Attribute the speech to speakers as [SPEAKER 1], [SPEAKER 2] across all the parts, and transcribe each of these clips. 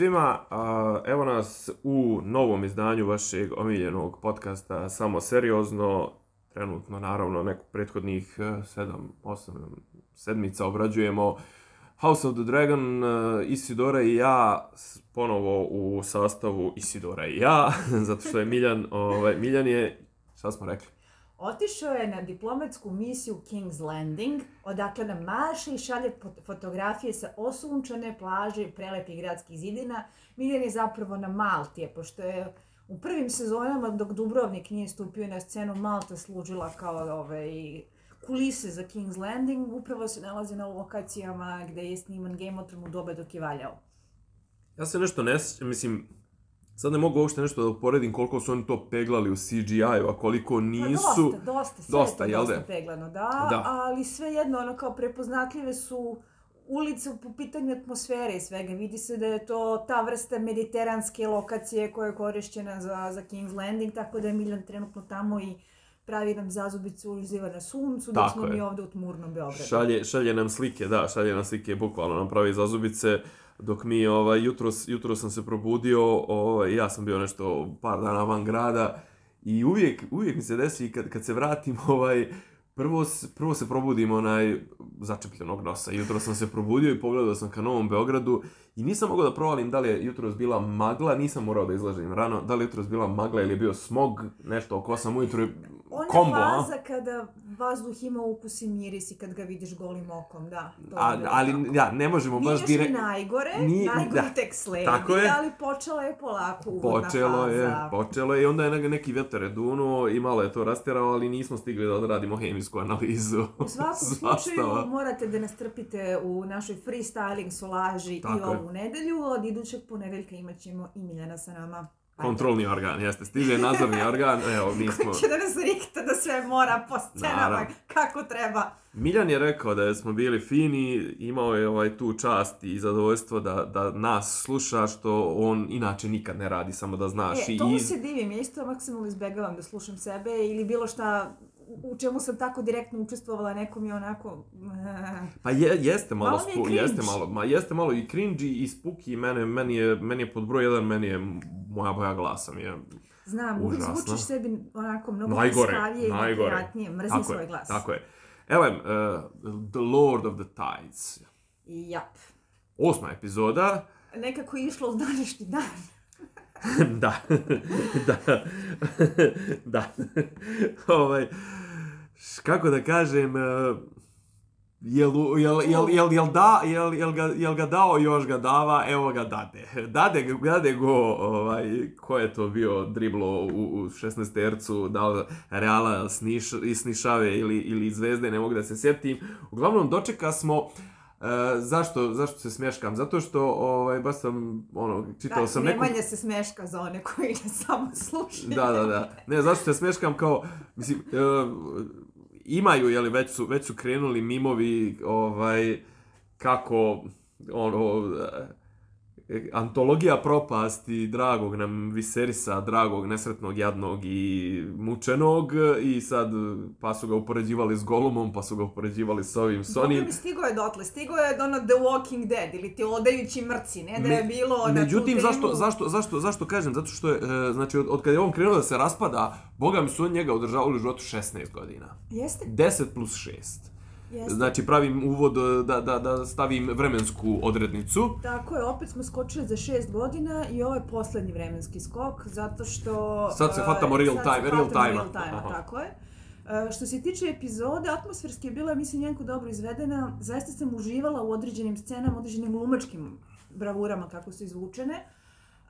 [SPEAKER 1] Svima, evo nas u novom izdanju vašeg omiljenog podcasta Samo seriozno. Trenutno, naravno, neku prethodnih 7-8 sedmica obrađujemo House of the Dragon, e, Isidora i ja, ponovo u sastavu Isidora i ja, zato što je Miljan, ovaj, Miljan je, šta smo rekli?
[SPEAKER 2] Otišao je na diplomatsku misiju King's Landing, odakle nam maše i šalje fot- fotografije sa osunčane plaže i prelepih gradskih zidina. Miljan je zapravo na Malti, pošto je u prvim sezonama, dok Dubrovnik nije stupio na scenu, Malta služila kao ovaj, kulise za King's Landing. Upravo se nalazi na lokacijama gde je sniman Game of Thrones u doba dok je valjao.
[SPEAKER 1] Ja se nešto ne mislim, sad ne mogu uopšte nešto da uporedim koliko su oni to peglali u CGI-u, a koliko
[SPEAKER 2] Pa
[SPEAKER 1] nisu.
[SPEAKER 2] dosta, dosta, sve
[SPEAKER 1] Dosta,
[SPEAKER 2] je to dosta
[SPEAKER 1] da?
[SPEAKER 2] peglano, da,
[SPEAKER 1] Da.
[SPEAKER 2] ali svejedno, ono kao prepoznatljive su ulice po pitanju atmosfere i svega. Vidi se da je to ta vrsta mediteranske lokacije koja je korišćena za, za King's Landing, tako da je Miljan trenutno tamo i pravi nam zazubicu uživa na suncu, dok smo
[SPEAKER 1] je.
[SPEAKER 2] mi ovde u tmurnom Beogradu.
[SPEAKER 1] Šalje, šalje nam slike, da, šalje nam slike, bukvalno nam pravi zazubice, dok mi, ovaj, jutros, jutros sam se probudio, ovaj, ja sam bio nešto par dana van grada i uvijek, uvijek mi se desi kad, kad se vratim, ovaj, prvo, prvo se probudim onaj začepljenog nosa. Jutro sam se probudio i pogledao sam ka Novom Beogradu i nisam mogao da provalim da li je jutros bila magla, nisam morao da izlažem rano, da li je jutros bila magla ili je bio smog, nešto oko 8 ujutru,
[SPEAKER 2] Ona
[SPEAKER 1] kombo, a?
[SPEAKER 2] faza kada vazduh ima ukus i miris i kad ga vidiš golim okom, da. to je
[SPEAKER 1] A, ali,
[SPEAKER 2] tako.
[SPEAKER 1] ja, ne možemo
[SPEAKER 2] Nije
[SPEAKER 1] baš direkt...
[SPEAKER 2] ni najgore,
[SPEAKER 1] Nije-
[SPEAKER 2] najgore
[SPEAKER 1] da.
[SPEAKER 2] tek sledi,
[SPEAKER 1] Tako je.
[SPEAKER 2] ali počela je polako uvodna
[SPEAKER 1] Počelo je,
[SPEAKER 2] faza.
[SPEAKER 1] počelo je i onda je ne- neki vetar je dunuo i malo je to rasterao, ali nismo stigli da odradimo hemijsku analizu.
[SPEAKER 2] U svakom slučaju morate da nas trpite u našoj freestyling solaži i
[SPEAKER 1] Tako je.
[SPEAKER 2] Ovu nedelju. Od idućeg ponedeljka imat ćemo i Miljana sa nama.
[SPEAKER 1] Kontrolni organ, jeste, stiže nadzorni organ, evo, mi smo...
[SPEAKER 2] Koji će da nas rikta da sve mora po scenama
[SPEAKER 1] Naravno.
[SPEAKER 2] kako treba.
[SPEAKER 1] Miljan je rekao da smo bili fini, imao je ovaj tu čast i zadovoljstvo da, da nas sluša, što on inače nikad ne radi, samo da znaš.
[SPEAKER 2] E, to mu se divim, ja isto maksimalno izbegavam da slušam sebe ili bilo šta u čemu sam tako direktno učestvovala, neko mi je onako...
[SPEAKER 1] Pa je, jeste malo,
[SPEAKER 2] Malo je
[SPEAKER 1] spu,
[SPEAKER 2] cringe.
[SPEAKER 1] jeste malo, ma jeste malo i cringe i spooky, mene, meni, je, meni je pod broj jedan, meni je moja boja glasa mi je
[SPEAKER 2] Znam, uvijek zvučiš sebi onako mnogo
[SPEAKER 1] najgore,
[SPEAKER 2] laskavije i neprijatnije, mrzim svoj
[SPEAKER 1] je,
[SPEAKER 2] glas.
[SPEAKER 1] Tako je. Evo je, uh, The Lord of the Tides.
[SPEAKER 2] Jap.
[SPEAKER 1] Osma epizoda.
[SPEAKER 2] Nekako je išlo u današnji dan.
[SPEAKER 1] da. da. da. ovaj, kako da kažem, uh, Jel, jel, jel, jel, jel, da, jel, jel, ga, jel ga dao, još ga dava, evo ga dade. Dade, dade go, ovaj, ko je to bio driblo u, u 16 tercu, da Reala sniš, iz Snišave ili, ili Zvezde, ne mogu da se sjetim. Uglavnom, dočeka smo, e, zašto, zašto se smješkam? Zato što, ovaj, baš sam, ono, čitao
[SPEAKER 2] Da,
[SPEAKER 1] sam neku...
[SPEAKER 2] Nemanja se smeška za one koji ne samo slušaju.
[SPEAKER 1] Da, da, da. Ne, zašto se smeškam kao, mislim, e, imaju, jeli, već su, već su krenuli mimovi, ovaj, kako, ono, antologija propasti dragog nam Viserisa, dragog, nesretnog, jadnog i mučenog i sad pa su ga upoređivali s Golumom, pa su ga upoređivali s ovim, s
[SPEAKER 2] Dobro stigo je dotle, stigo je do ono The Walking Dead ili ti odajući mrci, ne da je
[SPEAKER 1] Me-
[SPEAKER 2] bilo na
[SPEAKER 1] Međutim, zašto, zašto, zašto, zašto kažem? Zato što je, e, znači, od, od kada je on krenuo da se raspada, boga mi su on njega održavali u životu 16 godina.
[SPEAKER 2] Jeste,
[SPEAKER 1] 10 plus 6.
[SPEAKER 2] jeste.
[SPEAKER 1] Znači, pravim uvod e, da, da, da stavim vremensku odrednicu.
[SPEAKER 2] Tako je, opet smo skočili za šest godina i ovo je poslednji vremenski skok, zato što...
[SPEAKER 1] Sad se
[SPEAKER 2] e,
[SPEAKER 1] hvatamo real
[SPEAKER 2] se
[SPEAKER 1] time- real time-a.
[SPEAKER 2] real time-a,
[SPEAKER 1] Aha.
[SPEAKER 2] tako je. E, Što se tiče epizode, atmosferski je bila, mislim, jako dobro izvedena. Zaista sam uživala u određenim scenama, određenim glumačkim bravurama kako su izvučene.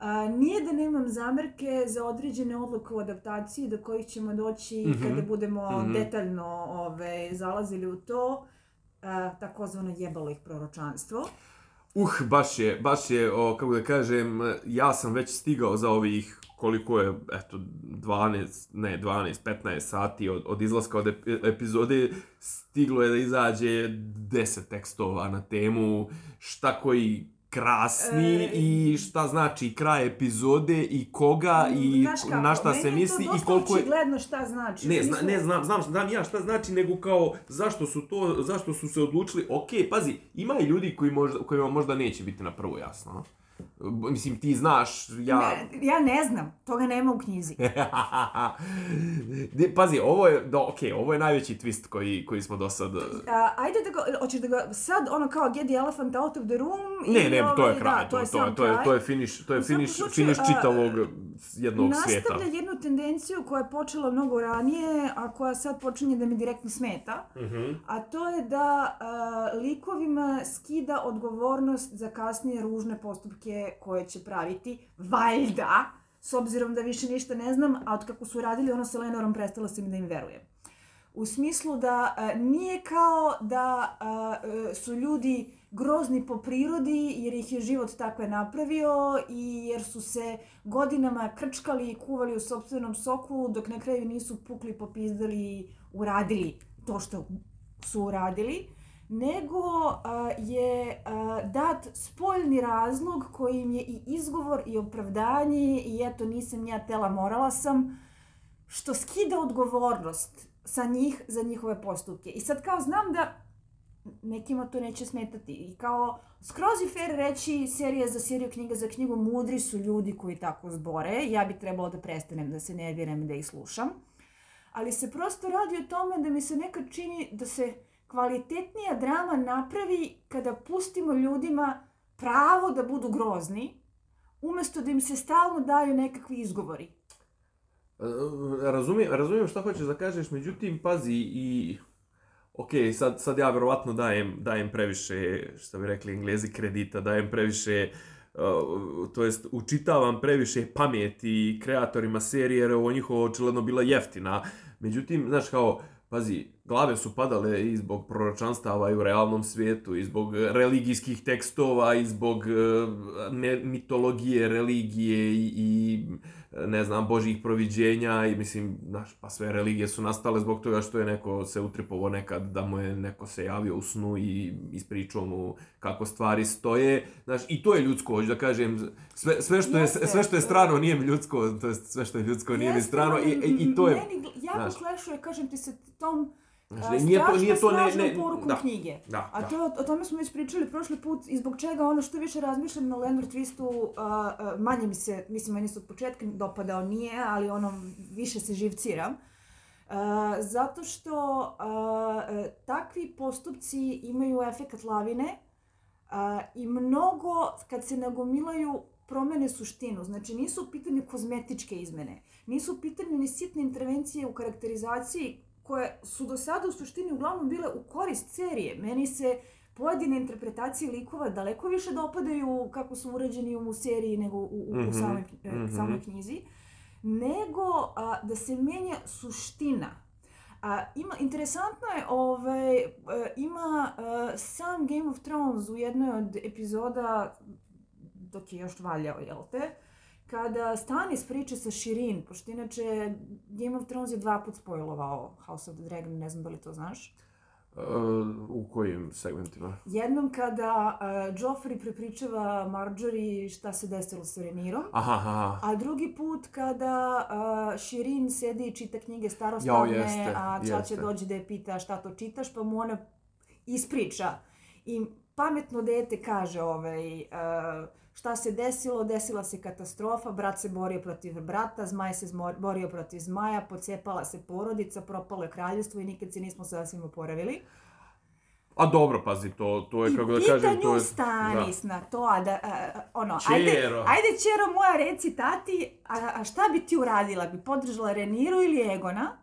[SPEAKER 2] A, nije da nemam zamerke za određene odluke u adaptaciji do kojih ćemo doći
[SPEAKER 1] Mhm.
[SPEAKER 2] kada budemo
[SPEAKER 1] Mhm.
[SPEAKER 2] detaljno ove, zalazili u to. A, takozvano jebalo ih proročanstvo.
[SPEAKER 1] Uh, baš je, baš je, o, kako da kažem, ja sam već stigao za ovih koliko je, eto, 12, ne, 12, 15 sati od, od izlaska od ep- epizode, stiglo je da izađe 10 tekstova na temu šta koji krasni
[SPEAKER 2] E,
[SPEAKER 1] i šta znači kraj epizode i koga i
[SPEAKER 2] Znaš kako,
[SPEAKER 1] na šta se misli i koliko je...
[SPEAKER 2] očigledno šta znači.
[SPEAKER 1] Ne, zna, ne znam, znam, znam ja šta znači, nego kao zašto su to, zašto su se odlučili, ok, pazi, ima i ljudi koji možda, kojima možda neće biti na prvo jasno, no? Mislim, ti znaš, ja...
[SPEAKER 2] Ne, ja ne znam, toga nema u knjizi.
[SPEAKER 1] Pazi, ovo je, do, ok, ovo je najveći twist koji, koji smo do sad...
[SPEAKER 2] A, ajde da ga, hoćeš da ga sad ono kao get the elephant out of the room?
[SPEAKER 1] Ne,
[SPEAKER 2] ili
[SPEAKER 1] ne, to je
[SPEAKER 2] ovaj,
[SPEAKER 1] kraj,
[SPEAKER 2] da,
[SPEAKER 1] to, to,
[SPEAKER 2] sam
[SPEAKER 1] to, je,
[SPEAKER 2] kraj.
[SPEAKER 1] to je finish, to je finish,
[SPEAKER 2] slučaju,
[SPEAKER 1] finish
[SPEAKER 2] a,
[SPEAKER 1] jednog svijeta.
[SPEAKER 2] Nastavlja jednu tendenciju koja je počela mnogo ranije, a koja sad počinje da mi direktno smeta.
[SPEAKER 1] Mhm.
[SPEAKER 2] A to je da a, likovima skida odgovornost za kasnije ružne postupke koje će praviti, valjda, s obzirom da više ništa ne znam, a od kako su radili ono sa Lenorom prestala sam da im verujem. U smislu da a, nije kao da e, su ljudi grozni po prirodi jer ih je život tako je napravio i jer su se godinama krčkali i kuvali u sopstvenom soku dok na kraju nisu pukli, popizdali i uradili to što su uradili, nego a, je a, dat spoljni razlog koji im je i izgovor i opravdanje i eto nisam ja tela, morala sam, što skida odgovornost sa njih za njihove postupke. I sad kao znam da nekima to neće smetati. I kao, skroz je fair reći serija za seriju, knjiga za knjigu, mudri su ljudi koji tako zbore. Ja bi trebalo da prestanem da se nerviram i da ih slušam. Ali se prosto radi o tome da mi se nekad čini da se kvalitetnija drama napravi kada pustimo ljudima pravo da budu grozni, umesto da im se stalno daju nekakvi izgovori.
[SPEAKER 1] E, Razumijem, razumijem šta hoćeš da kažeš, međutim, pazi i... Ok, sad, sad ja verovatno dajem, dajem previše, što bi rekli englezi, kredita, dajem previše, uh, to jest učitavam previše pameti kreatorima serije, jer je ovo njihovo očigledno bila jeftina. Međutim, znaš kao, pazi, glave su padale i zbog proročanstava i u realnom svijetu, i zbog religijskih tekstova, i zbog uh, mitologije, religije i, i ne znam, božjih proviđenja i mislim, znaš, pa sve religije su nastale zbog toga što je neko se utripovo nekad, da mu je neko se javio u snu i ispričao mu kako stvari stoje, znaš, i to je ljudsko, hoću da kažem, sve, sve, što, je, sve što je strano nije mi ljudsko, to jest sve što je ljudsko nije mi strano i, i, to je,
[SPEAKER 2] Meni jako
[SPEAKER 1] znaš.
[SPEAKER 2] klešuje, kažem ti, sa tom
[SPEAKER 1] Znaš,
[SPEAKER 2] a,
[SPEAKER 1] nije to- nije to ne- ne-
[SPEAKER 2] porukom
[SPEAKER 1] da.
[SPEAKER 2] knjige.
[SPEAKER 1] Da,
[SPEAKER 2] A
[SPEAKER 1] da.
[SPEAKER 2] to, o tome smo već pričali prošli put i zbog čega ono što više razmišljam na Leonard Twistu, a, a, manje mi se, mislim, meni se od početka dopadao nije, ali ono, više se živciram. A, zato što e, takvi postupci imaju efekat lavine a, i mnogo, kad se nagomilaju, promene suštinu. Znači, nisu u pitanju kozmetičke izmene. Nisu u pitanju ni sitne intervencije u karakterizaciji koje su do sada u suštini uglavnom bile u korist serije. Meni se pojedine interpretacije likova daleko više dopadaju kako su urađeni u seriji nego u, u, u
[SPEAKER 1] Mhm,
[SPEAKER 2] samoj, e,
[SPEAKER 1] mhm.
[SPEAKER 2] samoj knjizi, nego a, da se menja suština. A, ima, interesantno je, ovaj, e, ima e, sam Game of Thrones u jednoj od epizoda, dok je još valjao, jel te, kada Stannis priča sa Shirin, pošto inače Game of Thrones je dva put spojlovao House of the Dragon, ne znam da li to znaš.
[SPEAKER 1] uh, u kojim segmentima?
[SPEAKER 2] Jednom kada uh, Joffrey prepričava Marjorie šta se desilo sa Renirom,
[SPEAKER 1] Aha, aha,
[SPEAKER 2] a drugi put kada uh, Shirin sedi i čita knjige starostavne,
[SPEAKER 1] Jao, jeste,
[SPEAKER 2] a Čače dođe da je pita šta to čitaš, pa mu ona ispriča. I pametno dete kaže ovaj, uh, šta se desilo, desila se katastrofa, brat se borio protiv brata, zmaj se borio protiv zmaja, pocepala se porodica, propalo je kraljevstvo i nikad se nismo sasvim oporavili.
[SPEAKER 1] A dobro, pazi, to, to je,
[SPEAKER 2] I
[SPEAKER 1] kako da kažem, to je...
[SPEAKER 2] Stanis na to, a da, a, ono,
[SPEAKER 1] Čero.
[SPEAKER 2] ajde, ajde čero moja reci tati, a, a šta bi ti uradila? Bi podržala Reniru ili Egona?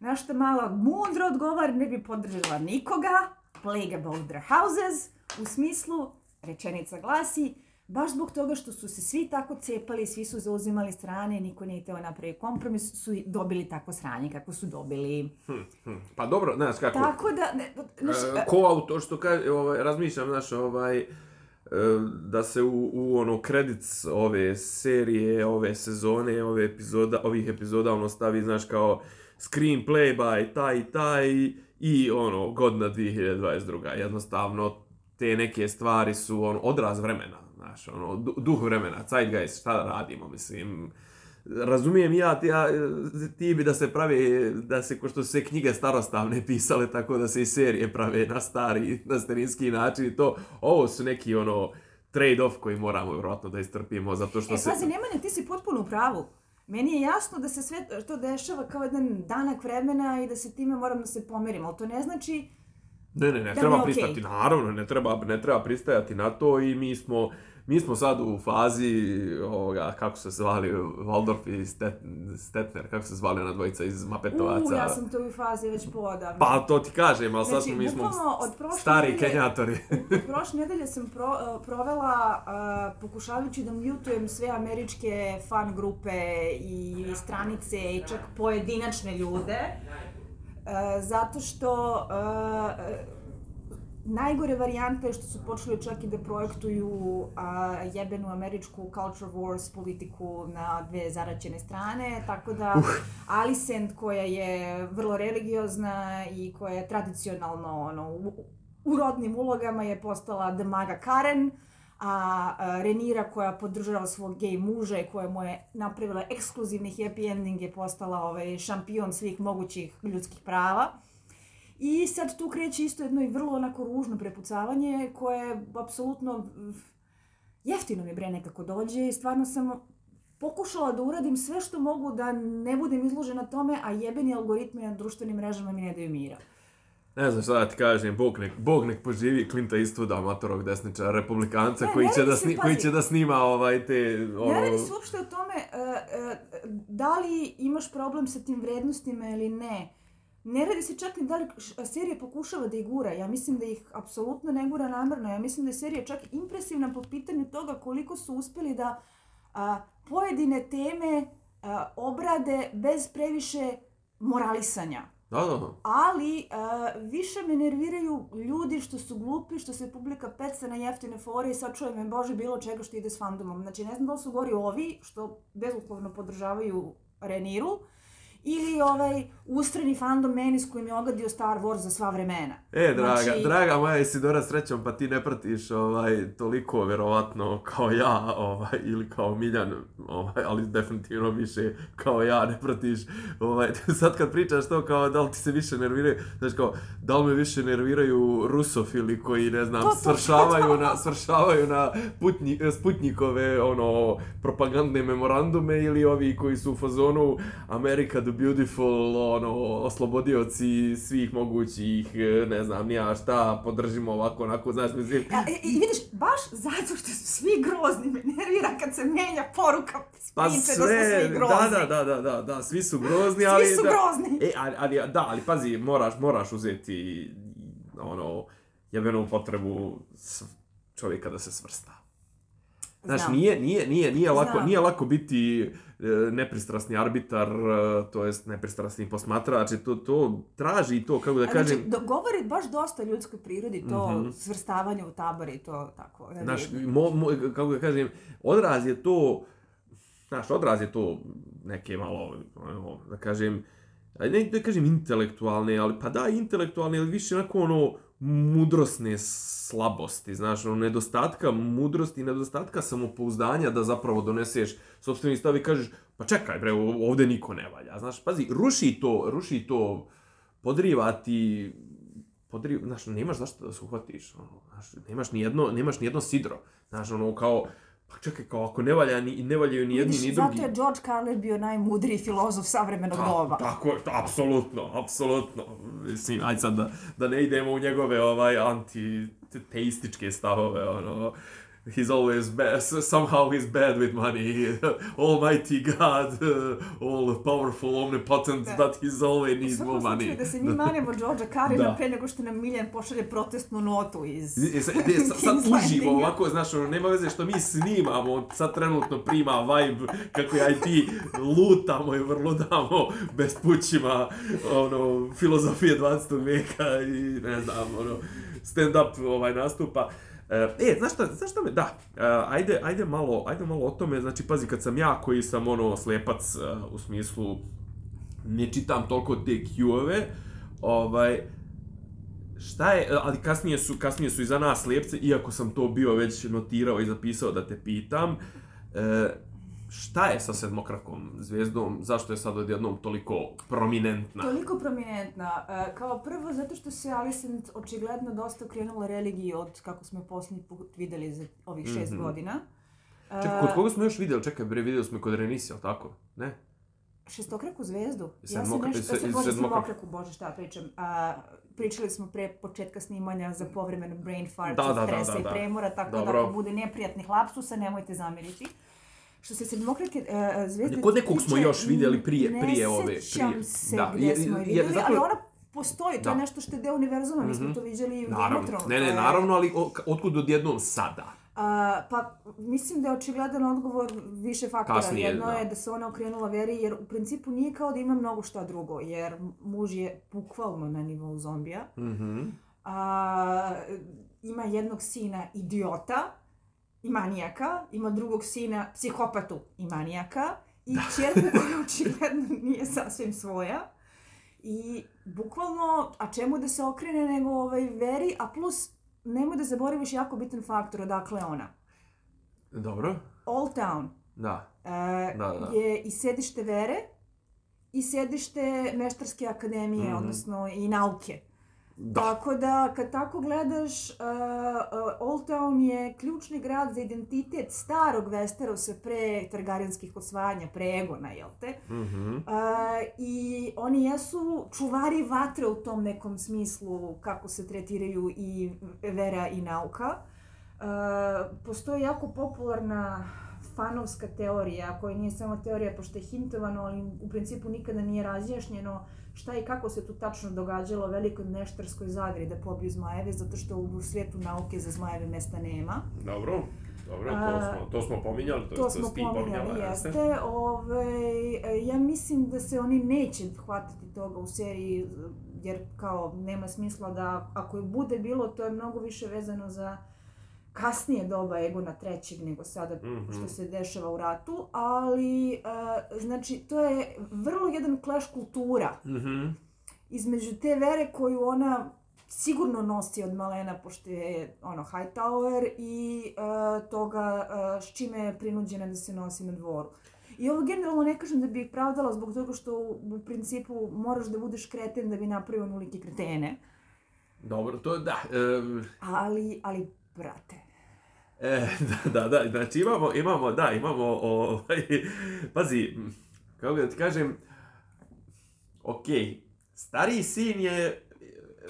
[SPEAKER 2] Na što mala mudro odgovara, ne bi podržala nikoga, plague about their houses, u smislu, rečenica glasi, baš zbog toga što su se svi tako cepali, svi su zauzimali strane, niko nije teo napravi kompromis, su dobili tako sranje kako su dobili.
[SPEAKER 1] Hm, Pa dobro, znaš kako...
[SPEAKER 2] Tako da, ne, znaš,
[SPEAKER 1] E, ko autor što kaže, ovaj, razmišljam, znaš, ovaj, e, da se u, u ono credits ove serije, ove sezone, ove epizoda, ovih epizoda ono stavi, znaš, kao screenplay by taj i taj i ono, godina 2022. Jednostavno, te neke stvari su ono, odraz vremena, znaš, ono, du- duh vremena, zeitgeist, šta da radimo, mislim, Razumijem ja, ti, ja, ti bi da se pravi, da se, ko što su se knjige starostavne pisale, tako da se i serije prave na stari, na starinski način i to, ovo su neki ono, trade-off koji moramo vjerojatno da istrpimo, zato što
[SPEAKER 2] E,
[SPEAKER 1] se...
[SPEAKER 2] pazi, Nemanja, ti si potpuno u pravu. Meni je jasno da se sve to dešava kao jedan danak vremena i da se time moram da se pomerim, ali to ne znači
[SPEAKER 1] Ne, ne, ne,
[SPEAKER 2] Da
[SPEAKER 1] treba
[SPEAKER 2] okej.
[SPEAKER 1] pristati, naravno, ne treba, ne treba pristajati na to i mi smo, mi smo sad u fazi, ovoga, kako se zvali, Waldorf i Stet, Stetner, kako se zvali ona dvojica iz Mapetovaca.
[SPEAKER 2] U, ja sam to u fazi već podavno.
[SPEAKER 1] Pa to ti kažem, ali sad
[SPEAKER 2] Znači,
[SPEAKER 1] smo, mi smo
[SPEAKER 2] od
[SPEAKER 1] stari
[SPEAKER 2] nedelje-
[SPEAKER 1] kenjatori.
[SPEAKER 2] Prošle nedelje sam pro, uh, provela uh, pokušavajući da mutujem sve američke fan grupe i stranice i čak pojedinačne ljude. Uh, zato što uh, najgore varijante je što su počeli čak i da projektuju uh, jebenu američku culture wars politiku na dve zaraćene strane, tako da
[SPEAKER 1] Uh.
[SPEAKER 2] Alicent koja je vrlo religiozna i koja je tradicionalno ono, u, u rodnim ulogama je postala The Maga Karen, a, Renira koja podržava svog gej muža i koja mu je napravila ekskluzivni happy ending je postala ovaj, šampion svih mogućih ljudskih prava. I sad tu kreće isto jedno i vrlo onako ružno prepucavanje koje apsolutno mm, jeftino mi bre nekako dođe i stvarno sam pokušala da uradim sve što mogu da ne budem izložena tome, a jebeni algoritmi na društvenim mrežama mi ne daju mira.
[SPEAKER 1] Ne znam šta da ti kažem, Bog nek, Bog nek poživi Klinta Eastwooda, amatorog desničara, republikanca,
[SPEAKER 2] Ne,
[SPEAKER 1] koji,
[SPEAKER 2] ne
[SPEAKER 1] će da sni, koji će da snima ovaj te... Ono,
[SPEAKER 2] Ne radi se uopšte o tome uh, uh, da li imaš problem sa tim vrednostima ili ne. Ne radi se čak ni da li serija pokušava da ih gura. Ja mislim da ih apsolutno ne gura namjerno. Ja mislim da je serija čak impresivna po pitanju toga koliko su uspjeli da a, pojedine teme a, obrade bez previše moralisanja.
[SPEAKER 1] Da, da, da.
[SPEAKER 2] Ali a, više me nerviraju ljudi što su glupi, što se publika peca na jeftine fore i sad čuje me bože bilo čega što ide s fandomom. Znači ne znam da li su gori ovi što bezuslovno podržavaju Reniru ili ovaj ustrani fandom meni s kojim je ogadio Star Wars za sva vremena.
[SPEAKER 1] E, draga,
[SPEAKER 2] Znači-
[SPEAKER 1] draga moja Isidora, srećom, pa ti ne pratiš ovaj, toliko, verovatno, kao ja, ovaj, ili kao Miljan, ovaj, ali definitivno više kao ja ne pratiš. Ovaj, sad kad pričaš to, kao da li ti se više nerviraju, znaš kao, da li me više nerviraju rusofili koji, ne znam,
[SPEAKER 2] To, to, to,
[SPEAKER 1] svršavaju
[SPEAKER 2] to.
[SPEAKER 1] na, svršavaju na putnji, sputnikove, ono, propagandne memorandume ili ovi koji su u fazonu America the Beautiful, ono, oslobodioci svih mogućih, e, ne znam, nija šta, podržimo ovako, onako, znaš, mislim,
[SPEAKER 2] A, i, I vidiš, baš zato što su svi grozni me nervira kad se menja poruka s
[SPEAKER 1] pa sve,
[SPEAKER 2] da su svi grozni.
[SPEAKER 1] da, da, da, da, da, da, svi su grozni,
[SPEAKER 2] Svi
[SPEAKER 1] ali...
[SPEAKER 2] su
[SPEAKER 1] da,
[SPEAKER 2] grozni.
[SPEAKER 1] E, ali, ali, da, ali pazi, moraš, moraš uzeti, ono, jebenu potrebu čovjeka da se svrsta. Znaš,
[SPEAKER 2] Znam.
[SPEAKER 1] nije, nije, nije, nije, lako,
[SPEAKER 2] Znam.
[SPEAKER 1] nije lako biti e, nepristrasni arbitar, e, to jest nepristrasni posmatrač, i to, to traži to, kako da
[SPEAKER 2] A
[SPEAKER 1] kažem,
[SPEAKER 2] Znači, do, govori baš dosta o ljudskoj prirodi, to
[SPEAKER 1] Mhm.
[SPEAKER 2] svrstavanje u tabore i to tako.
[SPEAKER 1] znaš, mo, mo, kako da kažem, odraz je to, znaš, odraz je to neke malo, da kažem, ne da kažem intelektualne, ali pa da, intelektualne, ali više onako ono, mudrosne slabosti, znaš, ono, nedostatka mudrosti, nedostatka samopouzdanja da zapravo doneseš sobstveni stav i kažeš, pa čekaj bre, ov- ovdje niko ne valja, znaš, pazi, ruši to, ruši to, podriva ti, podriva, znaš, nemaš zašto da se uhvatiš, ono, znaš, nemaš ni jedno, nemaš ni jedno sidro, znaš, ono, kao, pa čekaj, kao ako ne valja, ni, ne valjaju ni jedni,
[SPEAKER 2] Vidiš,
[SPEAKER 1] ni drugi.
[SPEAKER 2] Zato je George Carlin bio najmudriji filozof savremenog doba.
[SPEAKER 1] Ta, tako je, ta, apsolutno, apsolutno. Mislim, ajde sad da, da ne idemo u njegove ovaj anti-teističke stavove, ono, he's always bad, somehow he's bad with money, almighty God, all powerful, omnipotent,
[SPEAKER 2] Da.
[SPEAKER 1] but he's always needs more money.
[SPEAKER 2] da se mi manemo Georgea Carlina
[SPEAKER 1] Da.
[SPEAKER 2] pre nego što nam Miljan pošalje protestnu notu iz
[SPEAKER 1] E, sad, ne, sad, uživo ovako, znaš, ono, nema veze što mi snimamo, sad trenutno prima vibe kako ja i ti lutamo i vrludamo bespućima, ono, filozofije 20. veka i ne znam, ono, stand-up ovaj nastupa. E, znaš šta, znaš šta me, da, e, ajde, ajde, malo, ajde malo o tome, znači, pazi, kad sam ja koji sam, ono, slepac, e, u smislu, ne čitam toliko te Q-ove, ovaj, šta je, ali kasnije su, kasnije su i za nas slijepce, iako sam to bio već notirao i zapisao da te pitam, e, šta je sa sedmokrakom zvijezdom? Zašto je sad odjednom toliko prominentna?
[SPEAKER 2] Toliko prominentna. E, kao prvo, zato što se Alicent očigledno dosta okrenula religiji od kako smo je posljednji put videli za ovih šest
[SPEAKER 1] Mhm.
[SPEAKER 2] godina. E,
[SPEAKER 1] Čekaj, kod koga smo još vidjeli? Čekaj, bre, vidjeli smo i kod Renisi, jel tako? Ne?
[SPEAKER 2] Šestokraku zvezdu? Ja sam
[SPEAKER 1] Sedmokra-
[SPEAKER 2] nešto... bože,
[SPEAKER 1] sedmokraku.
[SPEAKER 2] bože, šta pričam. A, pričali smo pre početka snimanja za povremeno brain fart,
[SPEAKER 1] Da, da, da,
[SPEAKER 2] stresa
[SPEAKER 1] da,
[SPEAKER 2] i
[SPEAKER 1] da.
[SPEAKER 2] premora, tako
[SPEAKER 1] Dobro.
[SPEAKER 2] da ako bude neprijatnih lapsusa, nemojte zamiriti. Što se sedmokrake uh, zvezde
[SPEAKER 1] Kod nekog smo još vidjeli prije-
[SPEAKER 2] ne
[SPEAKER 1] prije ove,
[SPEAKER 2] sjećam
[SPEAKER 1] prije-
[SPEAKER 2] se
[SPEAKER 1] da,
[SPEAKER 2] gdje
[SPEAKER 1] jer-
[SPEAKER 2] smo je vidjeli,
[SPEAKER 1] zato-
[SPEAKER 2] ali ona postoji, to
[SPEAKER 1] Da.
[SPEAKER 2] je nešto što je deo univerzuma, mi smo
[SPEAKER 1] Mhm.
[SPEAKER 2] to vidjeli u
[SPEAKER 1] Naravno. Ne, ne,
[SPEAKER 2] je-
[SPEAKER 1] naravno, ali otkud odjednom sada?
[SPEAKER 2] A, pa mislim da je očigledan odgovor više faktora.
[SPEAKER 1] Kasnije,
[SPEAKER 2] Jedno
[SPEAKER 1] da.
[SPEAKER 2] je da se ona okrenula veri jer u principu nije kao da ima mnogo šta drugo jer muž je bukvalno na nivou zombija.
[SPEAKER 1] Mhm.
[SPEAKER 2] A, ima jednog sina idiota i manijaka, ima drugog sina psihopatu i manijaka i čerku koja očigledno nije sasvim svoja. I bukvalno, a čemu da se okrene nego ovaj veri, a plus nemoj da zaboraviš jako bitan faktor odakle ona.
[SPEAKER 1] Dobro.
[SPEAKER 2] Old Town
[SPEAKER 1] Da.
[SPEAKER 2] e,
[SPEAKER 1] Da, da.
[SPEAKER 2] je i sedište vere i sedište Meštarske akademije,
[SPEAKER 1] Mhm.
[SPEAKER 2] odnosno i nauke.
[SPEAKER 1] Da.
[SPEAKER 2] Tako da, kad tako gledaš, uh, uh, Old Town je ključni grad za identitet starog Westerosa pre Targaryenskih osvajanja, pre Egona, jel te?
[SPEAKER 1] Mhm.
[SPEAKER 2] Uh, I oni jesu čuvari vatre u tom nekom smislu kako se tretiraju i vera i nauka. Uh, postoji jako popularna fanovska teorija, koja nije samo teorija pošto je hintovano, ali u principu nikada nije razjašnjeno šta i kako se tu tačno događalo velikoj neštarskoj zagri da pobiju zmajeve, zato što u svijetu nauke za zmajeve mesta nema.
[SPEAKER 1] Dobro. Dobro,
[SPEAKER 2] A,
[SPEAKER 1] smo, to smo pominjali,
[SPEAKER 2] To smo pominjali, jeste. Ove, ja mislim da se oni neće hvatati toga u seriji, jer kao nema smisla da ako je bude bilo, to je mnogo više vezano za kasnije doba Egona trećeg nego sada
[SPEAKER 1] Mhm.
[SPEAKER 2] što se dešava u ratu, ali e, znači to je vrlo jedan clash kultura
[SPEAKER 1] Mhm.
[SPEAKER 2] između te vere koju ona sigurno nosi od malena, pošto je ono Hightower i e, toga e, s čime je prinuđena da se nosi na dvoru. I ovo generalno ne kažem da bi ih pravdala zbog toga što u, principu moraš da budeš kreten da bi napravio onolike kretene,
[SPEAKER 1] Dobro, to je, da. em,
[SPEAKER 2] ali, ali, brate,
[SPEAKER 1] E, da, da, da, znači imamo, imamo, da, imamo, ovaj, pazi, kako da ti kažem, okej, stariji sin je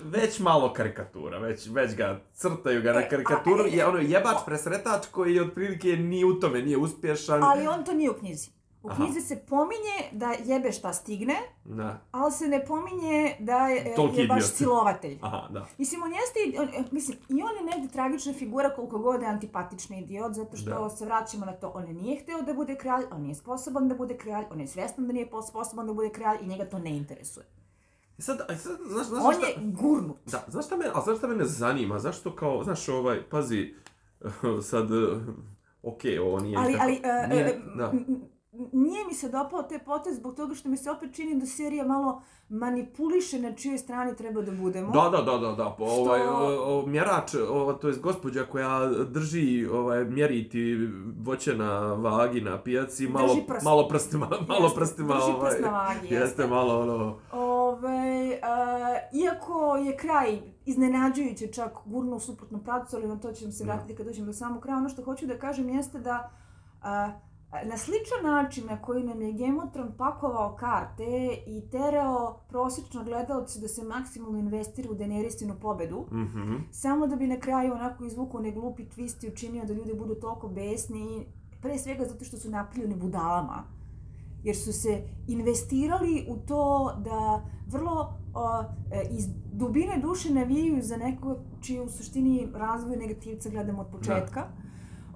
[SPEAKER 1] već malo karikatura, već, već ga crtaju ga na
[SPEAKER 2] E, a,
[SPEAKER 1] karikaturu, je ono jebač presretač koji otprilike ni u tome nije uspješan.
[SPEAKER 2] ali on to nije u knjizi. U knjizi se pominje da jebe šta stigne,
[SPEAKER 1] Da,
[SPEAKER 2] ali se ne pominje da je,
[SPEAKER 1] Toliki
[SPEAKER 2] je baš
[SPEAKER 1] idiot.
[SPEAKER 2] silovatelj.
[SPEAKER 1] aha, da.
[SPEAKER 2] Mislim, on jeste, on, mislim, i on je negdje tragična figura koliko god je antipatični idiot, zato što
[SPEAKER 1] Da.
[SPEAKER 2] se vraćamo na to, on nije htio da bude kralj, on nije sposoban da bude kralj, on je svjestan da nije sposoban da bude kralj i njega to ne interesuje.
[SPEAKER 1] I sad, a sad, znaš, znaš
[SPEAKER 2] On
[SPEAKER 1] šta...
[SPEAKER 2] je gurnut.
[SPEAKER 1] Da, znaš šta mene, a znaš šta mene zanima, zašto kao, znaš ovaj, pazi, sad, okej, ovo nije...
[SPEAKER 2] Ali,
[SPEAKER 1] kako-
[SPEAKER 2] ali, e,
[SPEAKER 1] nije-
[SPEAKER 2] e,
[SPEAKER 1] da.
[SPEAKER 2] Nije mi se dopao te potez zbog toga što mi se opet čini da serija malo manipuliše na čijoj strani treba da budemo.
[SPEAKER 1] Da, da, da, da, da, po,
[SPEAKER 2] Što-
[SPEAKER 1] ovaj, o, o, mjerač, o, to je gospođa koja drži, ovaj, mjeriti voće na vagi na pijaci, malo,
[SPEAKER 2] Drži prst.
[SPEAKER 1] malo prstima, malo
[SPEAKER 2] Jeste,
[SPEAKER 1] prstima,
[SPEAKER 2] drži
[SPEAKER 1] ovaj,
[SPEAKER 2] prst na vagi,
[SPEAKER 1] jeste,
[SPEAKER 2] jeste.
[SPEAKER 1] malo, ono,
[SPEAKER 2] Ove, e, iako je kraj iznenađujuće čak gurno u suprotnom pravcu, ali na to ćemo se
[SPEAKER 1] Da.
[SPEAKER 2] vratiti kad dođemo do samog kraja. Ono što hoću da kažem jeste da a, na sličan način na koji nam je Thrones pakovao karte i terao prosječno gledalce da se maksimalno investira u Daenerysinu pobedu,
[SPEAKER 1] mhm,
[SPEAKER 2] samo da bi na kraju onako izvukao ne glupi twist i učinio da ljudi budu toliko besni, pre svega zato što su napljeni budalama. Jer su se investirali u to da vrlo o, e, iz dubine duše navijaju za neko čiji u suštini razvoj negativca gledamo od početka.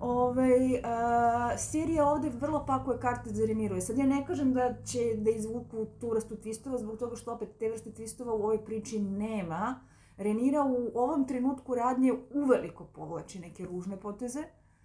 [SPEAKER 2] Ove, serija ovde vrlo pakuje karte za Reniru. Sad ja ne kažem da će da izvuku tu vrstu twistova, zbog toga što opet te vrste twistova u ovoj priči nema. Renira u ovom trenutku radnje uveliko povlači neke ružne poteze,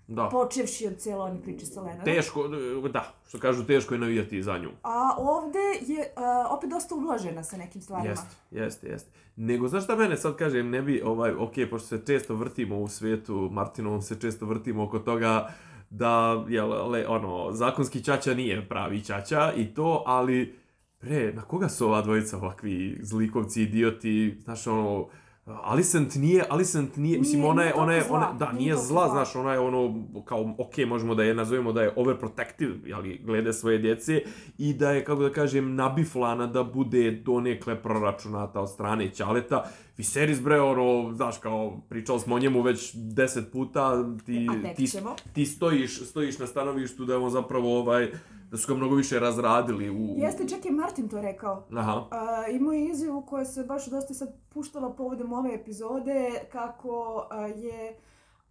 [SPEAKER 1] da.
[SPEAKER 2] počevši od cijela one priče sa Lenarom.
[SPEAKER 1] Teško, da, što kažu, teško je navijati za nju.
[SPEAKER 2] A ovde je a, opet dosta ublažena sa nekim stvarima.
[SPEAKER 1] Jeste, jeste, jeste. Nego, znaš šta mene sad kažem, ne bi, ovaj, ok, pošto se često vrtimo u svijetu, Martinovom se često vrtimo oko toga, da, jel, le, ono, zakonski ćaća nije pravi ćaća i to, ali, pre, na koga su ova dvojica ovakvi zlikovci, idioti, znaš, ono, Alicent nije, Alicent nije, mislim,
[SPEAKER 2] Nije-
[SPEAKER 1] ona je, ona je, ona,
[SPEAKER 2] zla,
[SPEAKER 1] da,
[SPEAKER 2] nije
[SPEAKER 1] nije zla,
[SPEAKER 2] zla.
[SPEAKER 1] znaš, ona je ono, kao, ok, možemo da je nazovemo da je overprotective, jeli, glede svoje djece, i da je, kako da kažem, nabiflana da bude donekle proračunata od strane Ćaleta. Viserys, bre, ono, znaš, kao, pričali smo o njemu već deset puta, ti, ti, ti stojiš, stojiš na stanovištu da je on zapravo, ovaj, da su ga mnogo više razradili u...
[SPEAKER 2] Jeste, čak je Martin to rekao.
[SPEAKER 1] Aha.
[SPEAKER 2] A, imao je izjavu koja se baš dosta sad puštala povodom ove epizode, kako a, je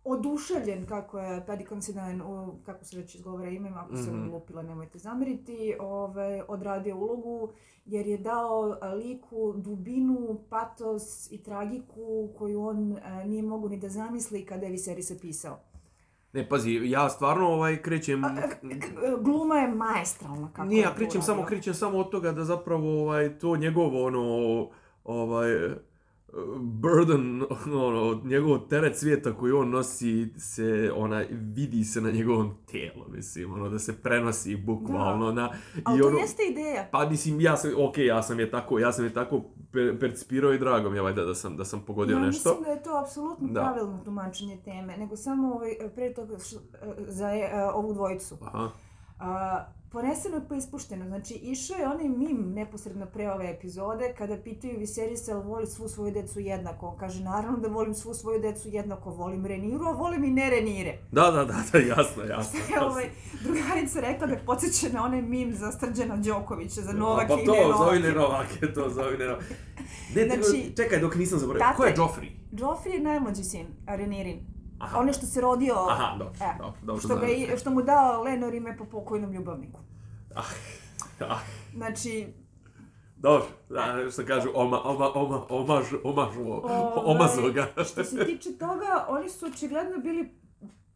[SPEAKER 2] oduševljen kako je Paddy Considine, kako se već izgovara ime, ako
[SPEAKER 1] Mhm.
[SPEAKER 2] lupila nemojte zameriti, ovaj, odradio ulogu jer je dao a, liku dubinu, patos i tragiku koju on a, nije mogu ni da zamisli kada je Viserys pisao.
[SPEAKER 1] Ne, pazi, ja stvarno, ovaj, krećem...
[SPEAKER 2] K- Gluma je maestralna kako
[SPEAKER 1] Nije,
[SPEAKER 2] je
[SPEAKER 1] ja krećem samo, krećem samo od toga da zapravo ovaj, to njegovo ono, ovaj, burden, ono, njegov teret svijeta koji on nosi se, ona, vidi se na njegovom tijelu, mislim, ono, da se prenosi bukvalno na,
[SPEAKER 2] Ali
[SPEAKER 1] i
[SPEAKER 2] to
[SPEAKER 1] ono,
[SPEAKER 2] jeste ideja.
[SPEAKER 1] pa mislim, ja sam, ok, ja sam je tako, ja sam je tako per- percipirao i drago mi je, valjda, da sam, da sam pogodio
[SPEAKER 2] ja
[SPEAKER 1] nešto.
[SPEAKER 2] mislim da je to apsolutno
[SPEAKER 1] Da.
[SPEAKER 2] pravilno tumačenje teme, nego samo ovaj, pre toga š, za e, ovu dvojicu.
[SPEAKER 1] Aha.
[SPEAKER 2] A, poneseno je pa ispušteno. Znači, išao je onaj mim neposredno pre ove epizode kada pitaju Viserys jel voli svu svoju decu jednako. On kaže, naravno da volim svu svoju decu jednako. Volim Reniru, a volim i ne Renire.
[SPEAKER 1] Da, da, da, da, jasno, jasno.
[SPEAKER 2] Sve ovaj, drugarica rekla da podsjeća na onaj mim za Srđana Đokovića, za Novake
[SPEAKER 1] pa
[SPEAKER 2] i
[SPEAKER 1] to,
[SPEAKER 2] ne
[SPEAKER 1] zovi
[SPEAKER 2] Novake.
[SPEAKER 1] ne Novake, to zovi ne Novake. Ne,
[SPEAKER 2] Znači,
[SPEAKER 1] čekaj, dok nisam zaboravio, ko je Joffrey?
[SPEAKER 2] Joffrey je najmlađi sin, Renirin.
[SPEAKER 1] Aha.
[SPEAKER 2] Onaj što se rodio...
[SPEAKER 1] Aha, dobro,
[SPEAKER 2] e,
[SPEAKER 1] dobro, dobro
[SPEAKER 2] što, ga, i- što mu dao Lenor ime po pokojnom ljubavniku.
[SPEAKER 1] Ah, ah,
[SPEAKER 2] Znači,
[SPEAKER 1] dobro, da, što kažu, oma, oma, oma, omaž, omaž,
[SPEAKER 2] Ovaj,
[SPEAKER 1] omazo ga.
[SPEAKER 2] što se tiče toga, oni su očigledno bili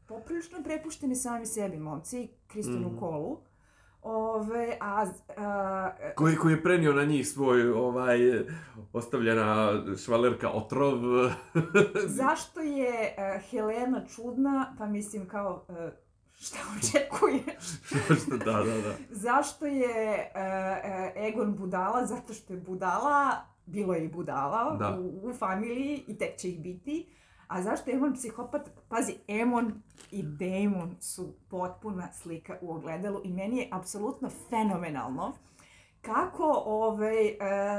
[SPEAKER 2] poprilično prepušteni sami sebi, momci, Kristonu
[SPEAKER 1] Mhm.
[SPEAKER 2] Kolu. Ove, a, a,
[SPEAKER 1] Koji, koji je prenio na njih svoj, ovaj, ostavljena švalerka otrov.
[SPEAKER 2] zašto je a, Helena čudna, pa mislim kao, a, šta očekuješ?
[SPEAKER 1] Da, da, da.
[SPEAKER 2] Zašto je Egon budala? Zato što je budala, bilo je i budala
[SPEAKER 1] Da.
[SPEAKER 2] u, u familiji i tek će ih biti. A zašto je Emon psihopat? Pazi, Emon i Damon su potpuna slika u ogledalu i meni je apsolutno fenomenalno kako ovaj, e,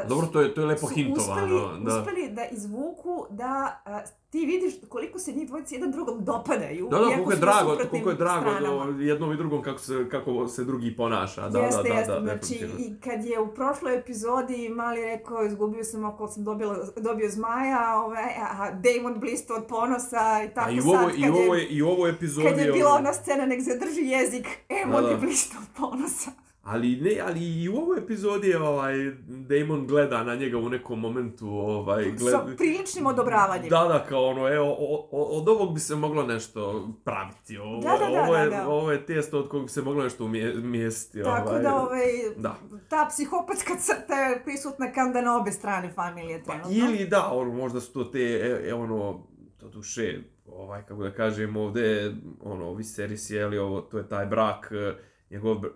[SPEAKER 1] Dobro, to je, to je lepo hintovano.
[SPEAKER 2] uspeli,
[SPEAKER 1] da.
[SPEAKER 2] uspeli da izvuku da a, ti vidiš koliko se njih dvojice jedan drugom dopadaju.
[SPEAKER 1] Da, da, koliko je drago, koliko je drago do jednom i drugom kako se, kako se drugi ponaša. Da,
[SPEAKER 2] jeste,
[SPEAKER 1] da, da,
[SPEAKER 2] jeste.
[SPEAKER 1] da,
[SPEAKER 2] znači, i kad je u prošloj epizodi Mali rekao, izgubio sam oko, sam dobila, dobio zmaja, ovaj, a Damon blisto od ponosa i tako
[SPEAKER 1] A i u
[SPEAKER 2] sad, kad
[SPEAKER 1] i u ovoj,
[SPEAKER 2] je,
[SPEAKER 1] i u ovoj epizodi...
[SPEAKER 2] kad je bila ona scena, nek zadrži jezik, Emon
[SPEAKER 1] Da, da.
[SPEAKER 2] je blisto od ponosa.
[SPEAKER 1] Ali ne, ali i u ovoj epizodi je ovaj Damon gleda na njega u nekom momentu ovaj gled...
[SPEAKER 2] Sa priličnim odobravanjem.
[SPEAKER 1] Da, da, kao ono, evo, o, o, od ovog bi se moglo nešto praviti. Ovo,
[SPEAKER 2] Da, da, da,
[SPEAKER 1] ovo, je,
[SPEAKER 2] da, da.
[SPEAKER 1] ovo je testo od kog bi se moglo nešto umje- umjestiti.
[SPEAKER 2] Tako
[SPEAKER 1] ovaj.
[SPEAKER 2] da, ovaj,
[SPEAKER 1] Da.
[SPEAKER 2] ta psihopatska crta je prisutna kanda na obe strane familije
[SPEAKER 1] Pa,
[SPEAKER 2] trenutno.
[SPEAKER 1] ili da, ono, možda su to te, e, e, ono, to duše, ovaj, kako da kažem, ovde, ono, Viserys je, ali ovo, to je taj brak, e, njegov, e,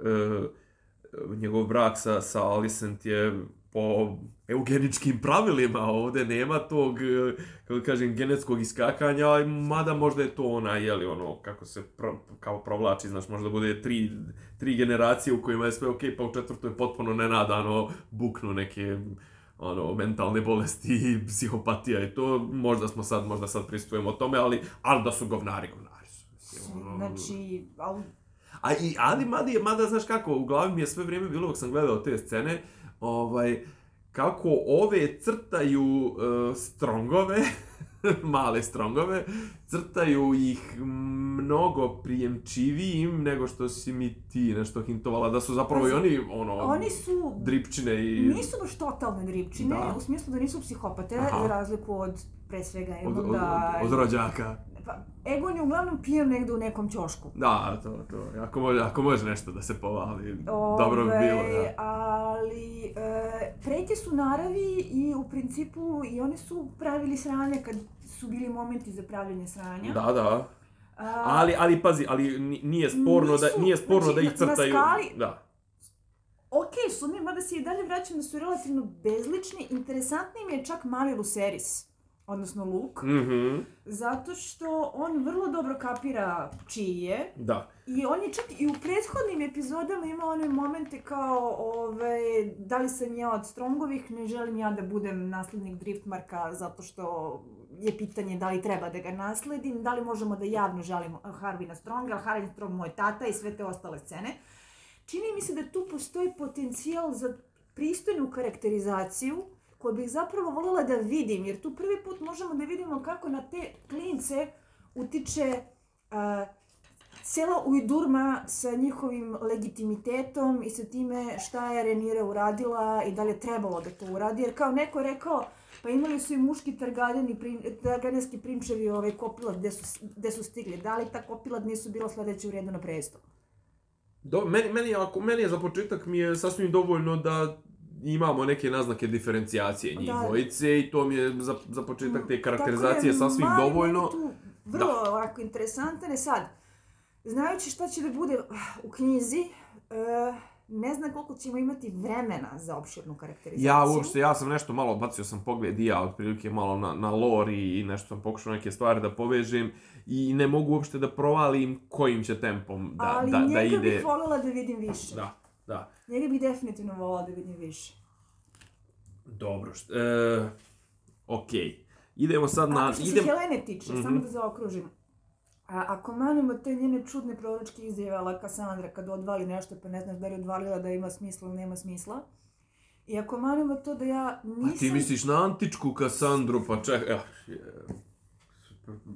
[SPEAKER 1] njegov brak sa, sa Alicent je po eugeničkim pravilima, ovde nema tog, e, kako kažem, genetskog iskakanja, ali mada možda je to ona, jeli, ono, kako se pro, kao provlači, znaš, možda bude tri, tri generacije u kojima je sve okej, pa u četvrtoj potpuno nenadano buknu neke ono, mentalne bolesti i psihopatija i to, možda smo sad, možda sad pristujemo tome, ali, ali da su govnari, govnari su.
[SPEAKER 2] Znači, al,
[SPEAKER 1] A i, ali, mada, je- mada, znaš kako, u glavi mi je sve vrijeme bilo dok sam gledao te scene, ovaj, kako ove crtaju uh, strongove, male strongove, crtaju ih mnogo prijemčivijim nego što si mi ti nešto hintovala, da su zapravo i oni, ono,
[SPEAKER 2] oni su
[SPEAKER 1] dripčine i...
[SPEAKER 2] Nisu baš totalne dripčine,
[SPEAKER 1] Da.
[SPEAKER 2] u smislu da nisu psihopate,
[SPEAKER 1] Aha.
[SPEAKER 2] za razliku od, pre svega,
[SPEAKER 1] od, od, od, od rođaka.
[SPEAKER 2] Pa, Egon je uglavnom pijen negde u nekom ćošku.
[SPEAKER 1] Da, to, to. Ako može, ako može nešto da se povali,
[SPEAKER 2] Ove,
[SPEAKER 1] dobro bi bilo, da.
[SPEAKER 2] Ali, e, preti su naravi i u principu i oni su pravili sranje kad su bili momenti za pravljanje sranja.
[SPEAKER 1] Da, da.
[SPEAKER 2] A,
[SPEAKER 1] Ali, ali pazi, ali ni- nije sporno da
[SPEAKER 2] Nisu,
[SPEAKER 1] nije sporno
[SPEAKER 2] znači,
[SPEAKER 1] da ih
[SPEAKER 2] na- na
[SPEAKER 1] crtaju.
[SPEAKER 2] skali-
[SPEAKER 1] Da.
[SPEAKER 2] Ok, sumnjam, mada se i dalje vraćam da su relativno bezlični. Interesantniji mi je čak mali Luceris, odnosno Luke,
[SPEAKER 1] Mhm.
[SPEAKER 2] zato što on vrlo dobro kapira čiji je.
[SPEAKER 1] Da.
[SPEAKER 2] I on je čak i u prethodnim epizodama imao one momente kao, ove, da li sam ja od Strongovih, ne želim ja da budem naslednik Driftmarka zato što je pitanje da li treba da ga nasledim, da li možemo da javno žalimo Harvina Stronga, Harvin Strong moj tata i sve te ostale scene. Čini mi se da tu postoji potencijal za pristojnu karakterizaciju koju bih zapravo voljela da vidim, jer tu prvi put možemo da vidimo kako na te klince utiče a, cijela ujdurma sa njihovim legitimitetom i sa time šta je Renire uradila i da li je trebalo da to uradi. Jer kao neko rekao, pa imali su i muški targadeni, prin, targadenski prinčevi ovaj, kopilad gde su, gde su stigli. Da li ta kopilad nisu bila sledeća u redu na presto?
[SPEAKER 1] Do, meni, meni, ako, meni je za početak mi je sasvim dovoljno da imamo neke naznake diferencijacije njih
[SPEAKER 2] Da.
[SPEAKER 1] dvojice i to mi je za, za početak te
[SPEAKER 2] Tako
[SPEAKER 1] karakterizacije
[SPEAKER 2] je,
[SPEAKER 1] sasvim dovoljno.
[SPEAKER 2] tu Vrlo ovako interesantan je sad. Znajući šta će da bude uh, u knjizi, uh, ne znam koliko ćemo imati vremena za opširnu karakterizaciju.
[SPEAKER 1] Ja uopšte, ja sam nešto malo, bacio sam pogled i ja otprilike malo na, na lore i, nešto sam pokušao neke stvari da povežem i ne mogu uopšte da provalim kojim će tempom da,
[SPEAKER 2] Ali
[SPEAKER 1] da, da
[SPEAKER 2] njega
[SPEAKER 1] ide.
[SPEAKER 2] bih voljela da vidim više.
[SPEAKER 1] Da, da.
[SPEAKER 2] Njega bih definitivno voljela da vidim više.
[SPEAKER 1] Dobro, št, e, okej. Idemo sad na...
[SPEAKER 2] A što
[SPEAKER 1] idem...
[SPEAKER 2] se Helene tiče,
[SPEAKER 1] Mhm.
[SPEAKER 2] samo da zaokružim. A, ako manimo te njene čudne proročke izjave ala Kassandra kad odvali nešto pa ne znaš da li odvalila da ima smisla ili nema smisla. I ako manimo to da ja nisam...
[SPEAKER 1] A ti misliš na antičku Kasandru, pa ček... Eh, je.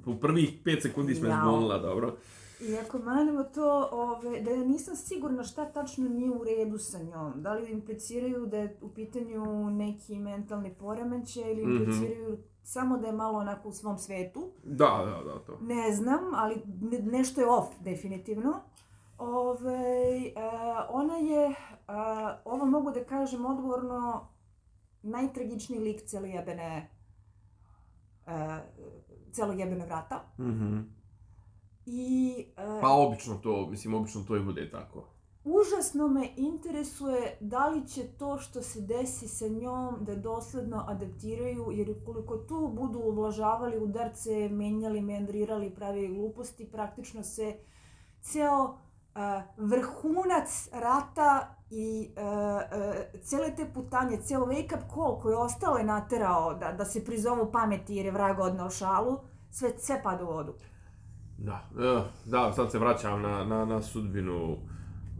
[SPEAKER 1] u prvih 5 sekundi smo
[SPEAKER 2] Jao.
[SPEAKER 1] zbunila, dobro.
[SPEAKER 2] I ako manimo to, ove, da ja nisam sigurna šta tačno nije u redu sa njom. Da li impliciraju da je u pitanju neki mentalni poremećaj ili
[SPEAKER 1] Mhm.
[SPEAKER 2] impliciraju samo da je malo onako u svom svetu.
[SPEAKER 1] Da, da, da, to.
[SPEAKER 2] Ne znam, ali ne, nešto je off, definitivno. Ove, e, ona je, e, ovo mogu da kažem odgovorno, najtragičniji lik cele jebene, e, celog jebene vrata.
[SPEAKER 1] Mhm.
[SPEAKER 2] I e,
[SPEAKER 1] Pa obično to, mislim, obično to i bude tako.
[SPEAKER 2] užasno me interesuje da li će to što se desi sa njom da dosledno adaptiraju, jer ukoliko tu budu ublažavali udarce, menjali, meandrirali, pravili gluposti, praktično se ceo a, vrhunac rata i uh, uh, cele te putanje, ceo wake up call koji ostalo je naterao da, da se prizovu pameti jer je vrag odnao šalu, sve, sve pada u vodu.
[SPEAKER 1] Da, da, sad se vraćam na, na, na sudbinu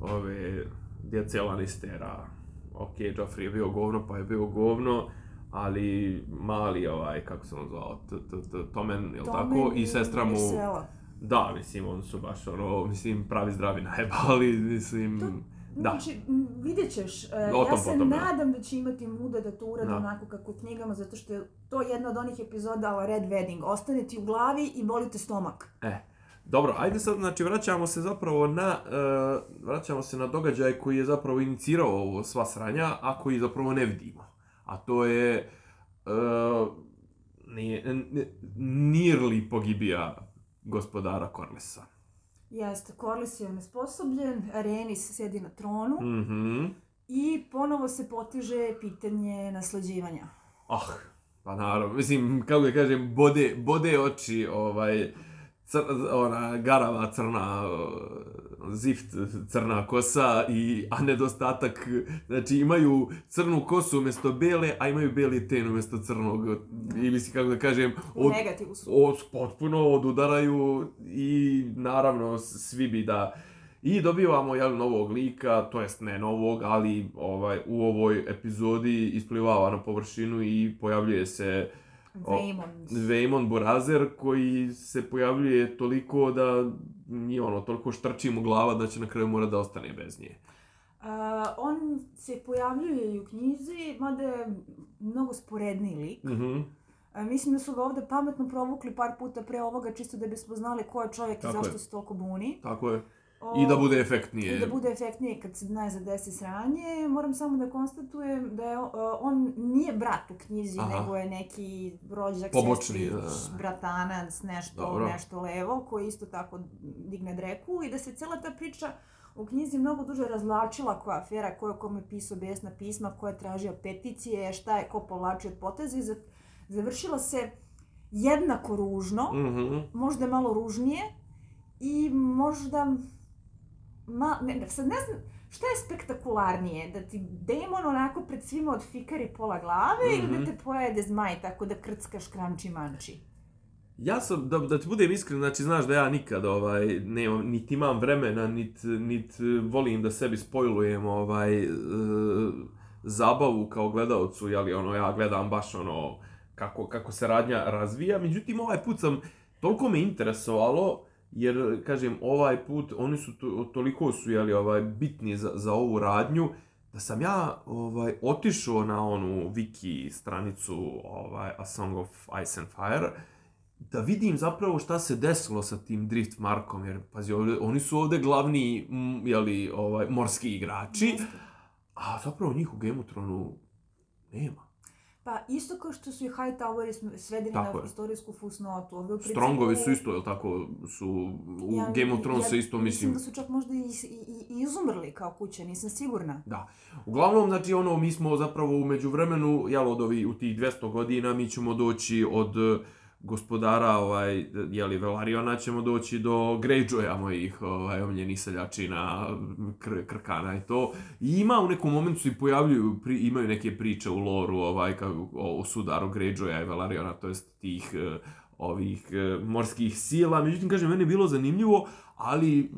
[SPEAKER 1] ove djece Lannistera. Ok, Joffrey je bio govno, pa je bio govno, ali mali ovaj, kako se on zvao, T- T- T- Tomen, jel tako, i sestra mu...
[SPEAKER 2] Sela.
[SPEAKER 1] Da, mislim, oni su baš ono, mislim, pravi zdravi najbali, mislim, da.
[SPEAKER 2] Znači, vidjet ćeš. E,
[SPEAKER 1] O
[SPEAKER 2] ja se
[SPEAKER 1] potom, da.
[SPEAKER 2] nadam da će imati muda da to urade
[SPEAKER 1] Da.
[SPEAKER 2] onako kako u knjigama, zato što je to jedna od onih epizoda o Red Wedding. Ostane ti u glavi i boli te stomak.
[SPEAKER 1] E, dobro, ajde sad, znači, vraćamo se zapravo na, uh, vraćamo se na događaj koji je zapravo inicirao ovo sva sranja, a koji zapravo ne vidimo. A to je, uh, nije, Nirli pogibija gospodara Corlessa.
[SPEAKER 2] Jeste, Corlys je onesposobljen, Rhaenys sedi na tronu
[SPEAKER 1] Mhm.
[SPEAKER 2] i ponovo se potiže pitanje nasleđivanja.
[SPEAKER 1] Ah, pa naravno, mislim, kako da kažem, bode, bode oči, ovaj, cr, ona garava crna, zift crna kosa, i, a nedostatak, znači imaju crnu kosu umjesto bele, a imaju beli ten umjesto crnog, i mislim, kako da kažem,
[SPEAKER 2] U negativu su.
[SPEAKER 1] od, potpuno odudaraju i naravno svi bi da i dobivamo jel, novog lika, to jest ne novog, ali ovaj u ovoj epizodi isplivava na površinu i pojavljuje se
[SPEAKER 2] Vaemond.
[SPEAKER 1] Vaemon Borazer koji se pojavljuje toliko da nije ono, toliko štrči mu glava da će na kraju mora da ostane bez nje.
[SPEAKER 2] Uh, on se pojavljuje i u knjizi, mada je mnogo sporedniji lik.
[SPEAKER 1] Mhm.
[SPEAKER 2] A, mislim da su ga ovde pametno provukli par puta pre ovoga, čisto da bismo znali ko je čovjek
[SPEAKER 1] Tako
[SPEAKER 2] i zašto
[SPEAKER 1] je.
[SPEAKER 2] se toliko buni.
[SPEAKER 1] Tako je. I da bude
[SPEAKER 2] I
[SPEAKER 1] efektnije.
[SPEAKER 2] da bude efektnije kad se najzad desi sranje, moram samo da konstatujem da je on nije brat u knjizi,
[SPEAKER 1] Aha.
[SPEAKER 2] nego je neki rođak,
[SPEAKER 1] Pobočni,
[SPEAKER 2] sestrić,
[SPEAKER 1] da.
[SPEAKER 2] bratanac, nešto,
[SPEAKER 1] Dobro.
[SPEAKER 2] nešto levo, koji isto tako digne dreku i da se cela ta priča u knjizi mnogo duže razlačila koja afera, ko je kome pisao besna pisma, ko je tražio peticije, šta je ko povlačio od poteza i za- završila se jednako ružno,
[SPEAKER 1] Mhm.
[SPEAKER 2] možda malo ružnije i možda ma, ne, ne, sad ne znam šta je spektakularnije, da ti demon onako pred svima odfikari pola glave ili
[SPEAKER 1] Mhm.
[SPEAKER 2] da te pojede zmaj tako da krckaš kranči manči.
[SPEAKER 1] Ja sam, da, da ti budem iskren, znači znaš da ja nikad ovaj, nemam, niti imam vremena, niti nit volim da sebi spojlujem ovaj, e, zabavu kao gledalcu, jeli ono, ja gledam baš ono, kako, kako se radnja razvija, međutim ovaj put sam, toliko me interesovalo, jer, kažem, ovaj put, oni su, to, toliko su, jeli, ovaj, bitni za, za ovu radnju, da sam ja ovaj otišao na onu wiki stranicu ovaj A Song of Ice and Fire da vidim zapravo šta se desilo sa tim Drift Markom jer pazi ovdje, oni su ovdje glavni mm, jeli, ovaj morski igrači a zapravo njih u Game of Thronu nema.
[SPEAKER 2] Pa isto kao što su i Hightoweri svedeni
[SPEAKER 1] Tako
[SPEAKER 2] na
[SPEAKER 1] je.
[SPEAKER 2] istorijsku fusnotu. Ovdje u principu...
[SPEAKER 1] Strongovi su isto, jel tako, su u
[SPEAKER 2] Ja-
[SPEAKER 1] Game of Thrones
[SPEAKER 2] ja
[SPEAKER 1] isto mislim
[SPEAKER 2] Mislim da su čak možda i, i, i izumrli kao kuće, nisam sigurna.
[SPEAKER 1] Da. Uglavnom, znači, ono, mi smo zapravo u međuvremenu, jel, od ovih, u tih 200 godina, mi ćemo doći od gospodara, ovaj, jeli, Velariona, ćemo doći do Greyjoya mojih, ovaj, omiljenih seljačina, kr krkana i to. I ima u nekom momentu i pojavljuju, pri, imaju neke priče u loru, ovaj, kao, o, o sudaru Greyjoya i Velariona, to jest tih eh, ovih eh, morskih sila. Međutim, kažem, meni je bilo zanimljivo, ali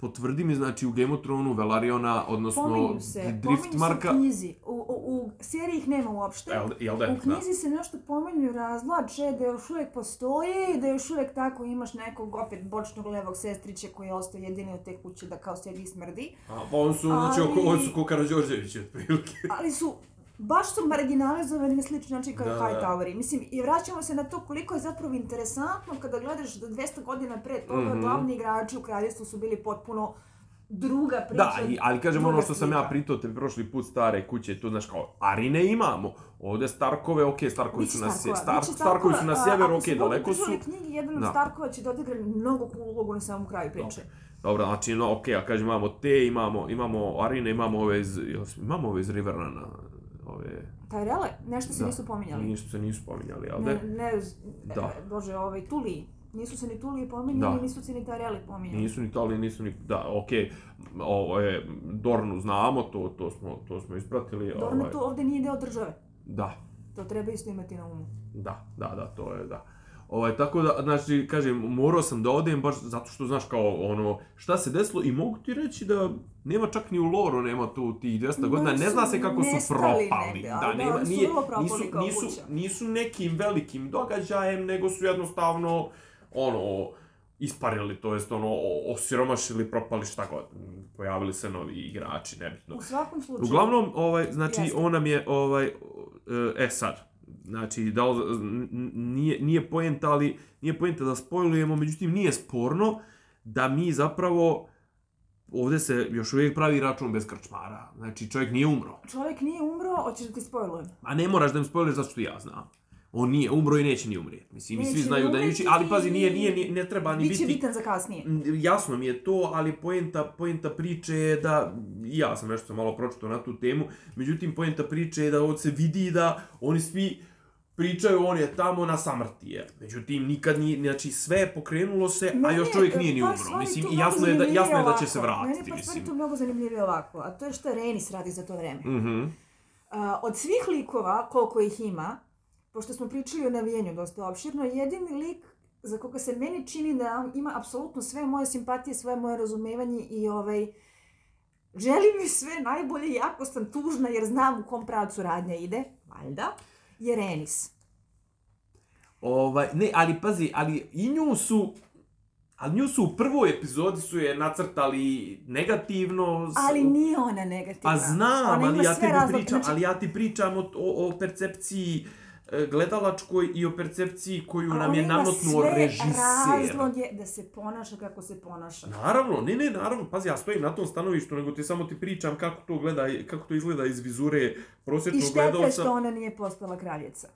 [SPEAKER 1] potvrdi mi, znači, u Game of Thronu Velariona, odnosno
[SPEAKER 2] Pominju se,
[SPEAKER 1] Drift
[SPEAKER 2] pominju se knjizi. U, u, u seriji ih nema uopšte.
[SPEAKER 1] Jel, jel da?
[SPEAKER 2] U knjizi se nešto pominju razlače da još uvijek postoje i da još uvijek tako imaš nekog opet bočnog levog sestrića koji je ostao jedini u te kuće da kao sedi i smrdi.
[SPEAKER 1] Da. A, pa on su, znači,
[SPEAKER 2] Ali-
[SPEAKER 1] oko, on su ko Karadžorđević, otprilike.
[SPEAKER 2] Ali su baš su marginalizovani na sličan način kao
[SPEAKER 1] Da, da.
[SPEAKER 2] Hightoweri. Mislim, i vraćamo se na to koliko je zapravo interesantno kada gledaš da 200 godina pre toga
[SPEAKER 1] Mhm.
[SPEAKER 2] glavni igrači u kraljestvu su bili potpuno druga priča.
[SPEAKER 1] Da, i, ali kažem ono što sam ja pritao te prošli put stare kuće, to znaš kao, Arine imamo, ovde Starkove, okej, Starkovi su na,
[SPEAKER 2] Starkova,
[SPEAKER 1] Star, Starkovi su na
[SPEAKER 2] a,
[SPEAKER 1] sjeveru,
[SPEAKER 2] ako se budu
[SPEAKER 1] daleko su.
[SPEAKER 2] držali knjigi, jedan od
[SPEAKER 1] Da.
[SPEAKER 2] Starkova će da odigra mnogo ulogu na samom kraju priče.
[SPEAKER 1] Dobro, znači, no, okej, ja kažem, imamo te, imamo, imamo Arine, imamo ove iz, imamo ove iz Riverrana, ove...
[SPEAKER 2] Tyrelle, nešto se
[SPEAKER 1] Da.
[SPEAKER 2] nisu pominjali.
[SPEAKER 1] Nisu se nisu spominjali, jel
[SPEAKER 2] Ne,
[SPEAKER 1] da?
[SPEAKER 2] ne,
[SPEAKER 1] Da.
[SPEAKER 2] e, bože, ovaj, Tuliji. Nisu se ni Tuliji pominjali,
[SPEAKER 1] Da.
[SPEAKER 2] nisu se ni Tyrelli pominjali.
[SPEAKER 1] Nisu ni Tali, nisu ni... Da, okej, ovo je, Dornu znamo, to, to, smo, to smo ispratili.
[SPEAKER 2] Dorne
[SPEAKER 1] ovaj,
[SPEAKER 2] tu ovdje nije deo države.
[SPEAKER 1] Da,
[SPEAKER 2] To treba isto imati na umu.
[SPEAKER 1] Da, da, da, to je, da. Ovaj, tako da, znači, kažem, morao sam da odem baš zato što, znaš, kao, ono, šta se desilo i mogu ti reći da nema čak ni u loru, nema tu tih 200 godina,
[SPEAKER 2] Oni
[SPEAKER 1] ne zna se kako su propali.
[SPEAKER 2] negde,
[SPEAKER 1] da,
[SPEAKER 2] da,
[SPEAKER 1] nema, nije, nisu, nisu,
[SPEAKER 2] kuća.
[SPEAKER 1] nisu nekim velikim događajem, nego su jednostavno, ono, isparili, to jest, ono, osiromašili, propali, šta god. Pojavili se novi igrači, nebitno.
[SPEAKER 2] U svakom slučaju.
[SPEAKER 1] Uglavnom, ovaj, znači,
[SPEAKER 2] Jeste.
[SPEAKER 1] on nam je, ovaj, e sad, znači, da li, nije, nije poenta, ali, nije poenta da spojlujemo, međutim, nije sporno da mi zapravo, ovdje se još uvijek pravi račun bez krčmara. Znači, čovjek nije umro.
[SPEAKER 2] Čovjek nije umro, hoćeš da ti spojlujem.
[SPEAKER 1] A ne moraš da mi spojluješ zato što ja znam. On nije umro i neće ni umrijeti. Mislim, i svi
[SPEAKER 2] Neće
[SPEAKER 1] znaju da neće, ali pazi, nije, nije, nije, ne treba ni biti...
[SPEAKER 2] bitan za kasnije.
[SPEAKER 1] Jasno mi je to, ali poenta, poenta priče je da, ja sam nešto malo pročitao na tu temu, međutim poenta priče je da ovdje se vidi da oni svi pričaju on je tamo na samrti je. Međutim, nikad nije, znači sve je pokrenulo se, a
[SPEAKER 2] Meni
[SPEAKER 1] još
[SPEAKER 2] je,
[SPEAKER 1] čovjek nije ni umro. Mislim, i jasno je da, jasno je da će se vratiti,
[SPEAKER 2] Meni je par stvari tu mnogo zanimljivije ovako, a to je što Renis radi za to vreme.
[SPEAKER 1] Mhm.
[SPEAKER 2] A, od svih likova, koliko ih ima, pošto smo pričali o navijenju dosta opširno, jedini lik za koga se meni čini da ima apsolutno sve moje simpatije, sve moje razumevanje i ovaj, želi mi sve najbolje, jako sam tužna jer znam u kom pravcu radnja ide, valjda, je Renis.
[SPEAKER 1] Ovaj, ne, ali pazi, ali i nju su, ali nju su u prvoj epizodi su je nacrtali negativno.
[SPEAKER 2] Ali nije ona negativna.
[SPEAKER 1] Pa znam,
[SPEAKER 2] ona
[SPEAKER 1] ali ja
[SPEAKER 2] sve
[SPEAKER 1] tebi
[SPEAKER 2] razloge,
[SPEAKER 1] pričam,
[SPEAKER 2] znači-
[SPEAKER 1] ali ja ti pričam o, o, o percepciji e, gledalačkoj i o percepciji koju
[SPEAKER 2] A
[SPEAKER 1] nam je
[SPEAKER 2] sve
[SPEAKER 1] režiser.
[SPEAKER 2] razloge da se ponaša kako se ponaša.
[SPEAKER 1] Naravno, ne, ne, naravno, pazi, ja stojim na tom stanovištu, nego ti samo ti pričam kako to gleda, kako to izgleda iz vizure
[SPEAKER 2] I
[SPEAKER 1] prosječnog
[SPEAKER 2] šteta je
[SPEAKER 1] gledalca.
[SPEAKER 2] što ona nije postala kraljica.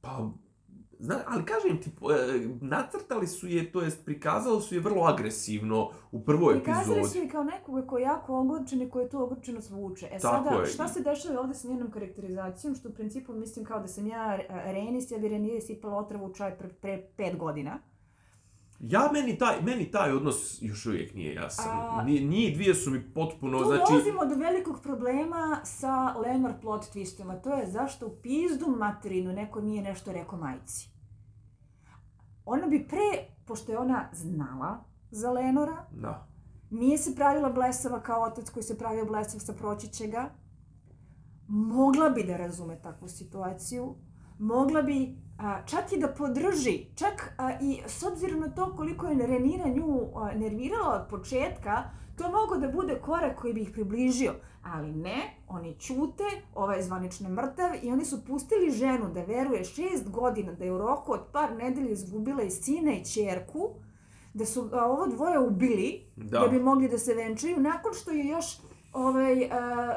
[SPEAKER 1] Pa, zna, ali kažem ti, e, nacrtali su je, to jest prikazali su je vrlo agresivno u prvoj
[SPEAKER 2] Prikazali
[SPEAKER 1] epizodi.
[SPEAKER 2] su je kao nekoga koji je jako ogorčen i koji to ogorčeno svuče. E
[SPEAKER 1] Tako
[SPEAKER 2] sada,
[SPEAKER 1] je.
[SPEAKER 2] šta se dešava ovde sa njenom karakterizacijom, što u principu mislim kao da sam ja e, Renis, ja bi Renije sipala otravu u čaj pre, pre pet godina.
[SPEAKER 1] Ja, meni taj, meni taj odnos još uvijek nije jasan.
[SPEAKER 2] A-
[SPEAKER 1] Ni, njih dvije su mi potpuno,
[SPEAKER 2] Tu
[SPEAKER 1] znači...
[SPEAKER 2] dolazimo do velikog problema sa Lenor plot twistom, a to je zašto u pizdu materinu neko nije nešto rekao majci. Ona bi pre, pošto je ona znala za Lenora,
[SPEAKER 1] Da.
[SPEAKER 2] nije se pravila blesava kao otac koji se pravio blesav sa pročićega, mogla bi da razume takvu situaciju, mogla bi a, čak i da podrži, čak a, i s obzirom na to koliko je Renira nju a, nervirala od početka, to mogo da bude korak koji bi ih približio. Ali ne, oni ćute, ovaj je zvanično mrtav i oni su pustili ženu da veruje šest godina da je u roku od par nedelja izgubila i sina i čerku, da su a, ovo dvoje ubili,
[SPEAKER 1] Da.
[SPEAKER 2] da. bi mogli da se venčaju, nakon što je još ovaj, a,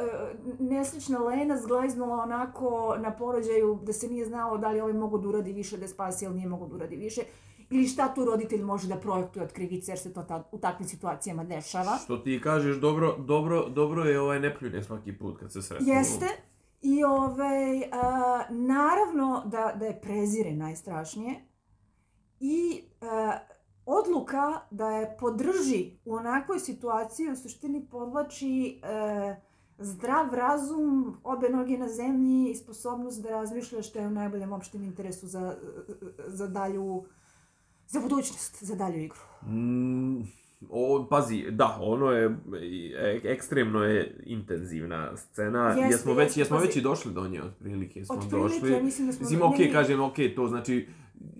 [SPEAKER 2] nesrećna Lena zglaznula onako na porođaju da se nije znalo da li ovaj mogu da uradi više da je spasi ili nije mogu da uradi više ili šta tu roditelj može da projektuje od krivice jer se to ta, u takvim situacijama dešava.
[SPEAKER 1] Što ti kažeš, dobro, dobro, dobro je ovaj ne pljune svaki put kad se sretnu.
[SPEAKER 2] Jeste. I ovaj, a, naravno da, da je prezire najstrašnije. I a, odluka da je podrži u onakvoj situaciji u suštini podlači e, zdrav razum, obe noge na zemlji i sposobnost da razmišlja što je u najboljem opštem interesu za, za dalju za budućnost, za dalju igru.
[SPEAKER 1] Mm, o, pazi, da, ono je, ekstremno je intenzivna scena.
[SPEAKER 2] Jeste,
[SPEAKER 1] jesmo već, jesmo
[SPEAKER 2] pazi.
[SPEAKER 1] već i došli do nje, otprilike smo
[SPEAKER 2] Otprilike,
[SPEAKER 1] došli.
[SPEAKER 2] ja mislim da smo...
[SPEAKER 1] Mislim,
[SPEAKER 2] ne,
[SPEAKER 1] ok,
[SPEAKER 2] ne,
[SPEAKER 1] kažem, ok, to znači,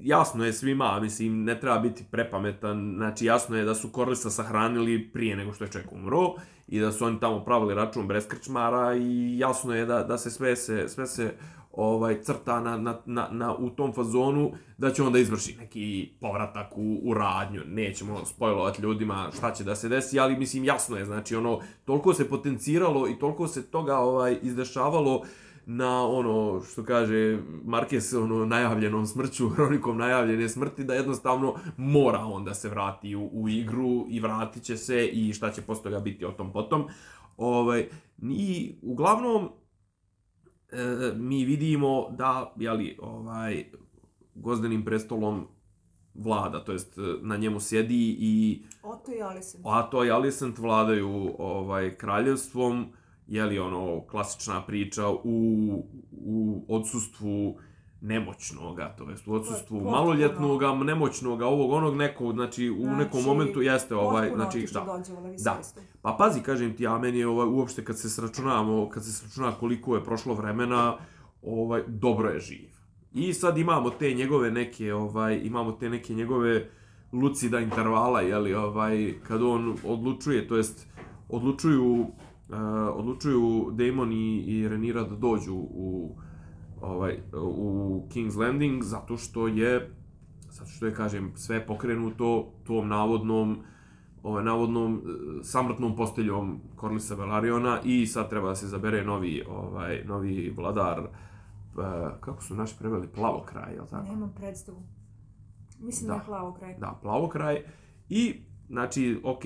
[SPEAKER 1] jasno je svima, mislim, ne treba biti prepametan, znači jasno je da su Korlisa sahranili prije nego što je ček umro i da su oni tamo pravili račun bez krčmara i jasno je da, da se sve se, sve se ovaj crta na, na, na, na, u tom fazonu da će onda izvrši neki povratak u, u radnju. Nećemo spojlovati ljudima šta će da se desi, ali mislim jasno je, znači ono, toliko se potenciralo i toliko se toga ovaj izdešavalo na ono što kaže Marquez ono najavljenom smrću, hronikom najavljene smrti da jednostavno mora on da se vrati u, u igru i vratit će se i šta će posle toga biti o tom potom. Ovaj, I uglavnom mi vidimo da jeli, ovaj, gozdenim prestolom vlada, to jest na njemu sjedi i
[SPEAKER 2] Oto i Alicent.
[SPEAKER 1] Ato i Alicent vladaju ovaj kraljevstvom, je li ono klasična priča u, u odsustvu nemoćnoga, to jest u odsustvu maloljetnoga, nemoćnoga, ovog onog nekog, znači u
[SPEAKER 2] Znači,
[SPEAKER 1] nekom momentu jeste ovaj, znači
[SPEAKER 2] otišlo
[SPEAKER 1] da. Da. Pa pazi, kažem ti, a meni je ovaj, uopšte kad se sračunamo, kad se sračuna koliko je prošlo vremena, ovaj, dobro je živ. I sad imamo te njegove neke, ovaj, imamo te neke njegove lucida intervala, jeli, ovaj, kad on odlučuje, to jest, odlučuju, uh, odlučuju Damon i, i Renira da dođu u, ovaj, u King's Landing, zato što je, zato što je, kažem, sve pokrenuto tom navodnom, ovaj, navodnom e, samrtnom posteljom Corlisa Velariona i sad treba da se zabere novi, ovaj, novi vladar, e, kako su naši preveli, plavokraj, je li tako?
[SPEAKER 2] Nemam predstavu. Mislim da,
[SPEAKER 1] Da.
[SPEAKER 2] je plavo kraj.
[SPEAKER 1] Da, plavokraj. I, znači, ok,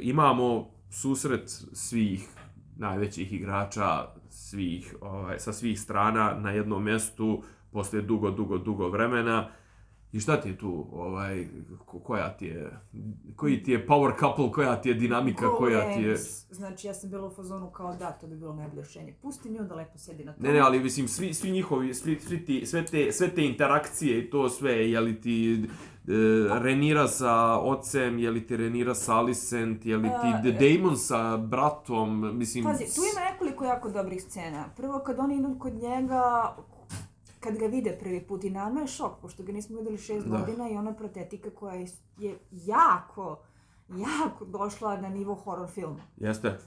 [SPEAKER 1] imamo susret svih najvećih igrača, svih, ovaj, sa svih strana na jednom mjestu, poslije dugo, dugo, dugo vremena. I šta ti je tu, ovaj, ko- koja ti je, koji ti je power couple, koja ti je dinamika, koja ti je...
[SPEAKER 2] Znači, ja sam bila u fazonu kao da, to bi bilo najbolje rješenje. Pusti nju da lepo sjedi na tome.
[SPEAKER 1] Ne, ne, ali mislim, svi, svi njihovi, svi, svi ti, sve, te, sve te interakcije i to sve, je li ti Renira sa ocem, je li ti Renira sa Alicent, je li ti
[SPEAKER 2] E,
[SPEAKER 1] Damon sa bratom, mislim...
[SPEAKER 2] Pazi, tu ima nekoliko jako dobrih scena. Prvo, kad oni idu kod njega, kad ga vide prvi put i nama je šok, pošto ga nismo videli šest
[SPEAKER 1] Da.
[SPEAKER 2] godina i ona protetika koja je, je jako, jako došla na nivo horror filma.
[SPEAKER 1] Jeste.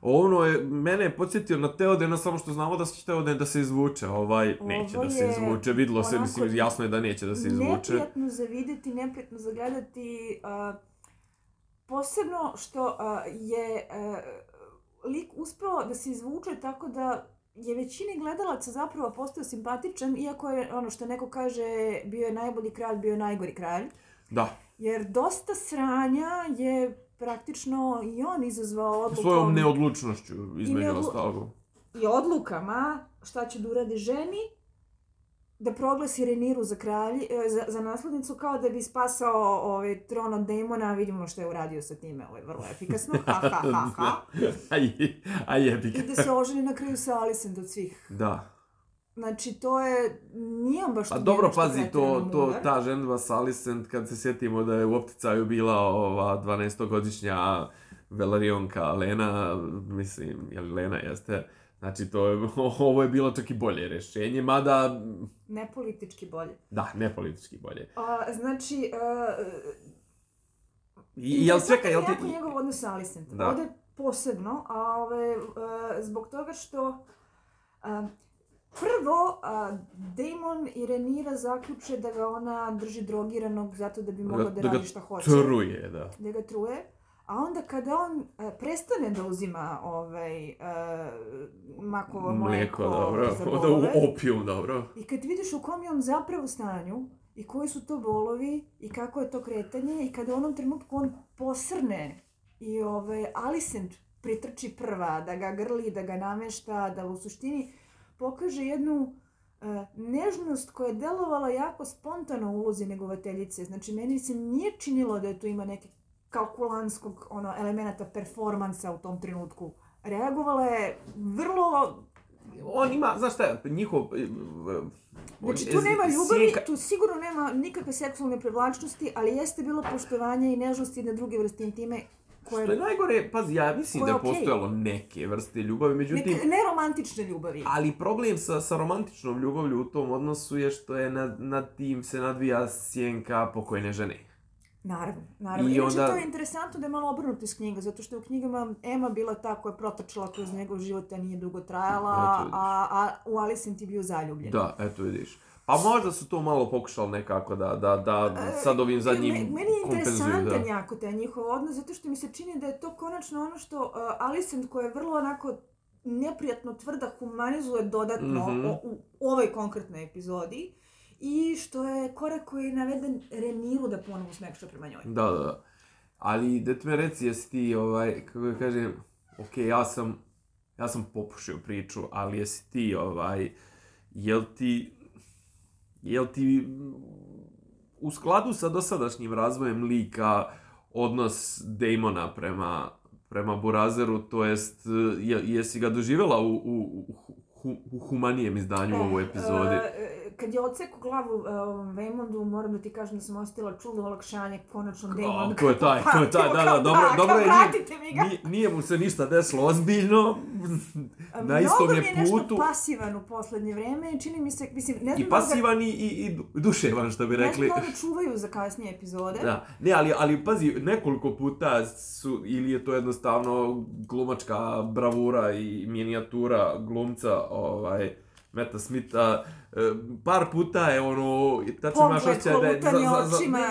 [SPEAKER 1] Ono je, mene je podsjetio na Teoden, samo što znamo da će Teoden da se izvuče, ovaj, neće
[SPEAKER 2] Ovo
[SPEAKER 1] da se izvuče, vidlo se, mislim, jasno je da neće da se izvuče.
[SPEAKER 2] Neprijatno za vidjeti, neprijatno za gledati. a, posebno što a, je a, lik uspeo da se izvuče tako da je većini gledalaca zapravo postao simpatičan, iako je ono što neko kaže bio je najbolji kralj, bio je najgori kralj.
[SPEAKER 1] Da,
[SPEAKER 2] Jer dosta sranja je praktično i on izazvao odlukom
[SPEAKER 1] svojom neodlučnošću, između
[SPEAKER 2] neodlu-
[SPEAKER 1] ostalog.
[SPEAKER 2] i odlukama šta će da uradi ženi, da proglasi Reniru za, kralji, e, za, za naslednicu kao da bi spasao ovaj, tron od demona, vidimo što je uradio sa time, ovo je vrlo efikasno, ha ha ha ha.
[SPEAKER 1] Aj, aj jebi
[SPEAKER 2] I da se oženi na kraju sa Alicent od svih.
[SPEAKER 1] Da.
[SPEAKER 2] Znači, to je, nije on baš
[SPEAKER 1] Pa dobro, pazi, to, to, ta ženba s Alicent, kad se sjetimo da je u opticaju bila ova 12-godišnja Velarionka Lena, mislim, jel Lena jeste, znači to je, ovo je bilo čak i bolje rješenje, mada,
[SPEAKER 2] Ne politički bolje.
[SPEAKER 1] da, ne politički bolje.
[SPEAKER 2] A, znači, uh,
[SPEAKER 1] I, jel čekaj, jel ti...
[SPEAKER 2] Jako njegov odnos sa Alicent.
[SPEAKER 1] Da.
[SPEAKER 2] Ovdje posebno, a ove, e, zbog toga što a, prvo a, Damon i Renira zaključe da ga ona drži drogiranog zato da bi mogla da,
[SPEAKER 1] da ga
[SPEAKER 2] radi šta hoće.
[SPEAKER 1] Truje, da.
[SPEAKER 2] Da ga truje. A onda kada on e, prestane da uzima ovaj, e, makovo mlijeko,
[SPEAKER 1] Mlijeko, dobro.
[SPEAKER 2] za
[SPEAKER 1] Da,
[SPEAKER 2] bolove,
[SPEAKER 1] opijum, dobro.
[SPEAKER 2] i kad vidiš u kom je on zapravo stanju i koji su to bolovi i kako je to kretanje i kada u onom trenutku on posrne i ovaj, Alicent pritrči prva, da ga grli, da ga namešta, da u suštini pokaže jednu e, nežnost koja je delovala jako spontano u ulozi negovateljice. Znači, meni se nije činilo da je tu ima neke kalkulantskog ono, elemenata performansa u tom trenutku. Reagovala je vrlo
[SPEAKER 1] On ima, znaš šta, njihov... e,
[SPEAKER 2] Znači,
[SPEAKER 1] on
[SPEAKER 2] tu nema ljubavi,
[SPEAKER 1] sjenka-
[SPEAKER 2] tu sigurno nema nikakve seksualne privlačnosti, ali jeste bilo poštovanje i nežnosti na druge vrste intime koje...
[SPEAKER 1] Što je najgore, pazi, ja mislim da
[SPEAKER 2] je okej.
[SPEAKER 1] postojalo neke vrste ljubavi, međutim...
[SPEAKER 2] Neke neromantične ljubavi.
[SPEAKER 1] Ali problem sa, sa romantičnom ljubavlju u tom odnosu je što je nad, nad tim se nadvija sjenka pokojne žene.
[SPEAKER 2] Naravno, naravno.
[SPEAKER 1] I
[SPEAKER 2] Inače,
[SPEAKER 1] onda-
[SPEAKER 2] to je interesantno da je malo obrnuto iz knjiga, zato što je u knjigama Emma bila ta koja je protrčala kroz njegov život, a nije dugo trajala, a, a u Alicent je bio zaljubljen.
[SPEAKER 1] Da, eto vidiš. Pa možda su to malo pokušali nekako da, da, da sad ovim zadnjim
[SPEAKER 2] Me- Meni je
[SPEAKER 1] kompenzuju,
[SPEAKER 2] interesantan
[SPEAKER 1] da.
[SPEAKER 2] jako taj njihov odnos, zato što mi se čini da je to konačno ono što uh, Alicent koja je vrlo onako neprijatno tvrda humanizuje dodatno
[SPEAKER 1] Mhm.
[SPEAKER 2] o- u ovoj konkretnoj epizodi i što je korak koji je naveden Reniru da ponovo smekša prema njoj.
[SPEAKER 1] Da, da, da. Ali, da ti me reci, jesi ti, ovaj, kako da kažem, ok, ja sam, ja sam popušio priču, ali jesi ti, ovaj, jel ti, jel ti u skladu sa dosadašnjim razvojem lika odnos Damona prema, prema Burazeru, to jest, je, jesi ga doživjela u, u, u, hu- u humanijem izdanju u ovoj epizodi?
[SPEAKER 2] E, kad je odseku glavu uh, ovom Vaymondu, moram da ti kažem da sam osjetila čudno olakšanje, konačno Damon.
[SPEAKER 1] To je taj, to je taj, da, da, dobro, dobro je,
[SPEAKER 2] Vratite mi ga.
[SPEAKER 1] Nije, nije mu se ništa desilo ozbiljno, na istom
[SPEAKER 2] Mnogo
[SPEAKER 1] je
[SPEAKER 2] mi je nešto
[SPEAKER 1] putu.
[SPEAKER 2] pasivan u poslednje vreme, čini mi se, mislim, ne znam
[SPEAKER 1] I
[SPEAKER 2] da li ga-
[SPEAKER 1] pasivan i, i, duševan, što bi
[SPEAKER 2] ne znam
[SPEAKER 1] rekli.
[SPEAKER 2] da čuvaju za kasnije epizode.
[SPEAKER 1] Da, ne, ali, ali pazi, nekoliko puta su, ili je to jednostavno glumačka bravura i minijatura glumca, ovaj, Meta Smitha, e, par puta je ono, tačno imaš
[SPEAKER 2] Pogled,
[SPEAKER 1] osjećaj da je, za, za, za,
[SPEAKER 2] očima,
[SPEAKER 1] ne,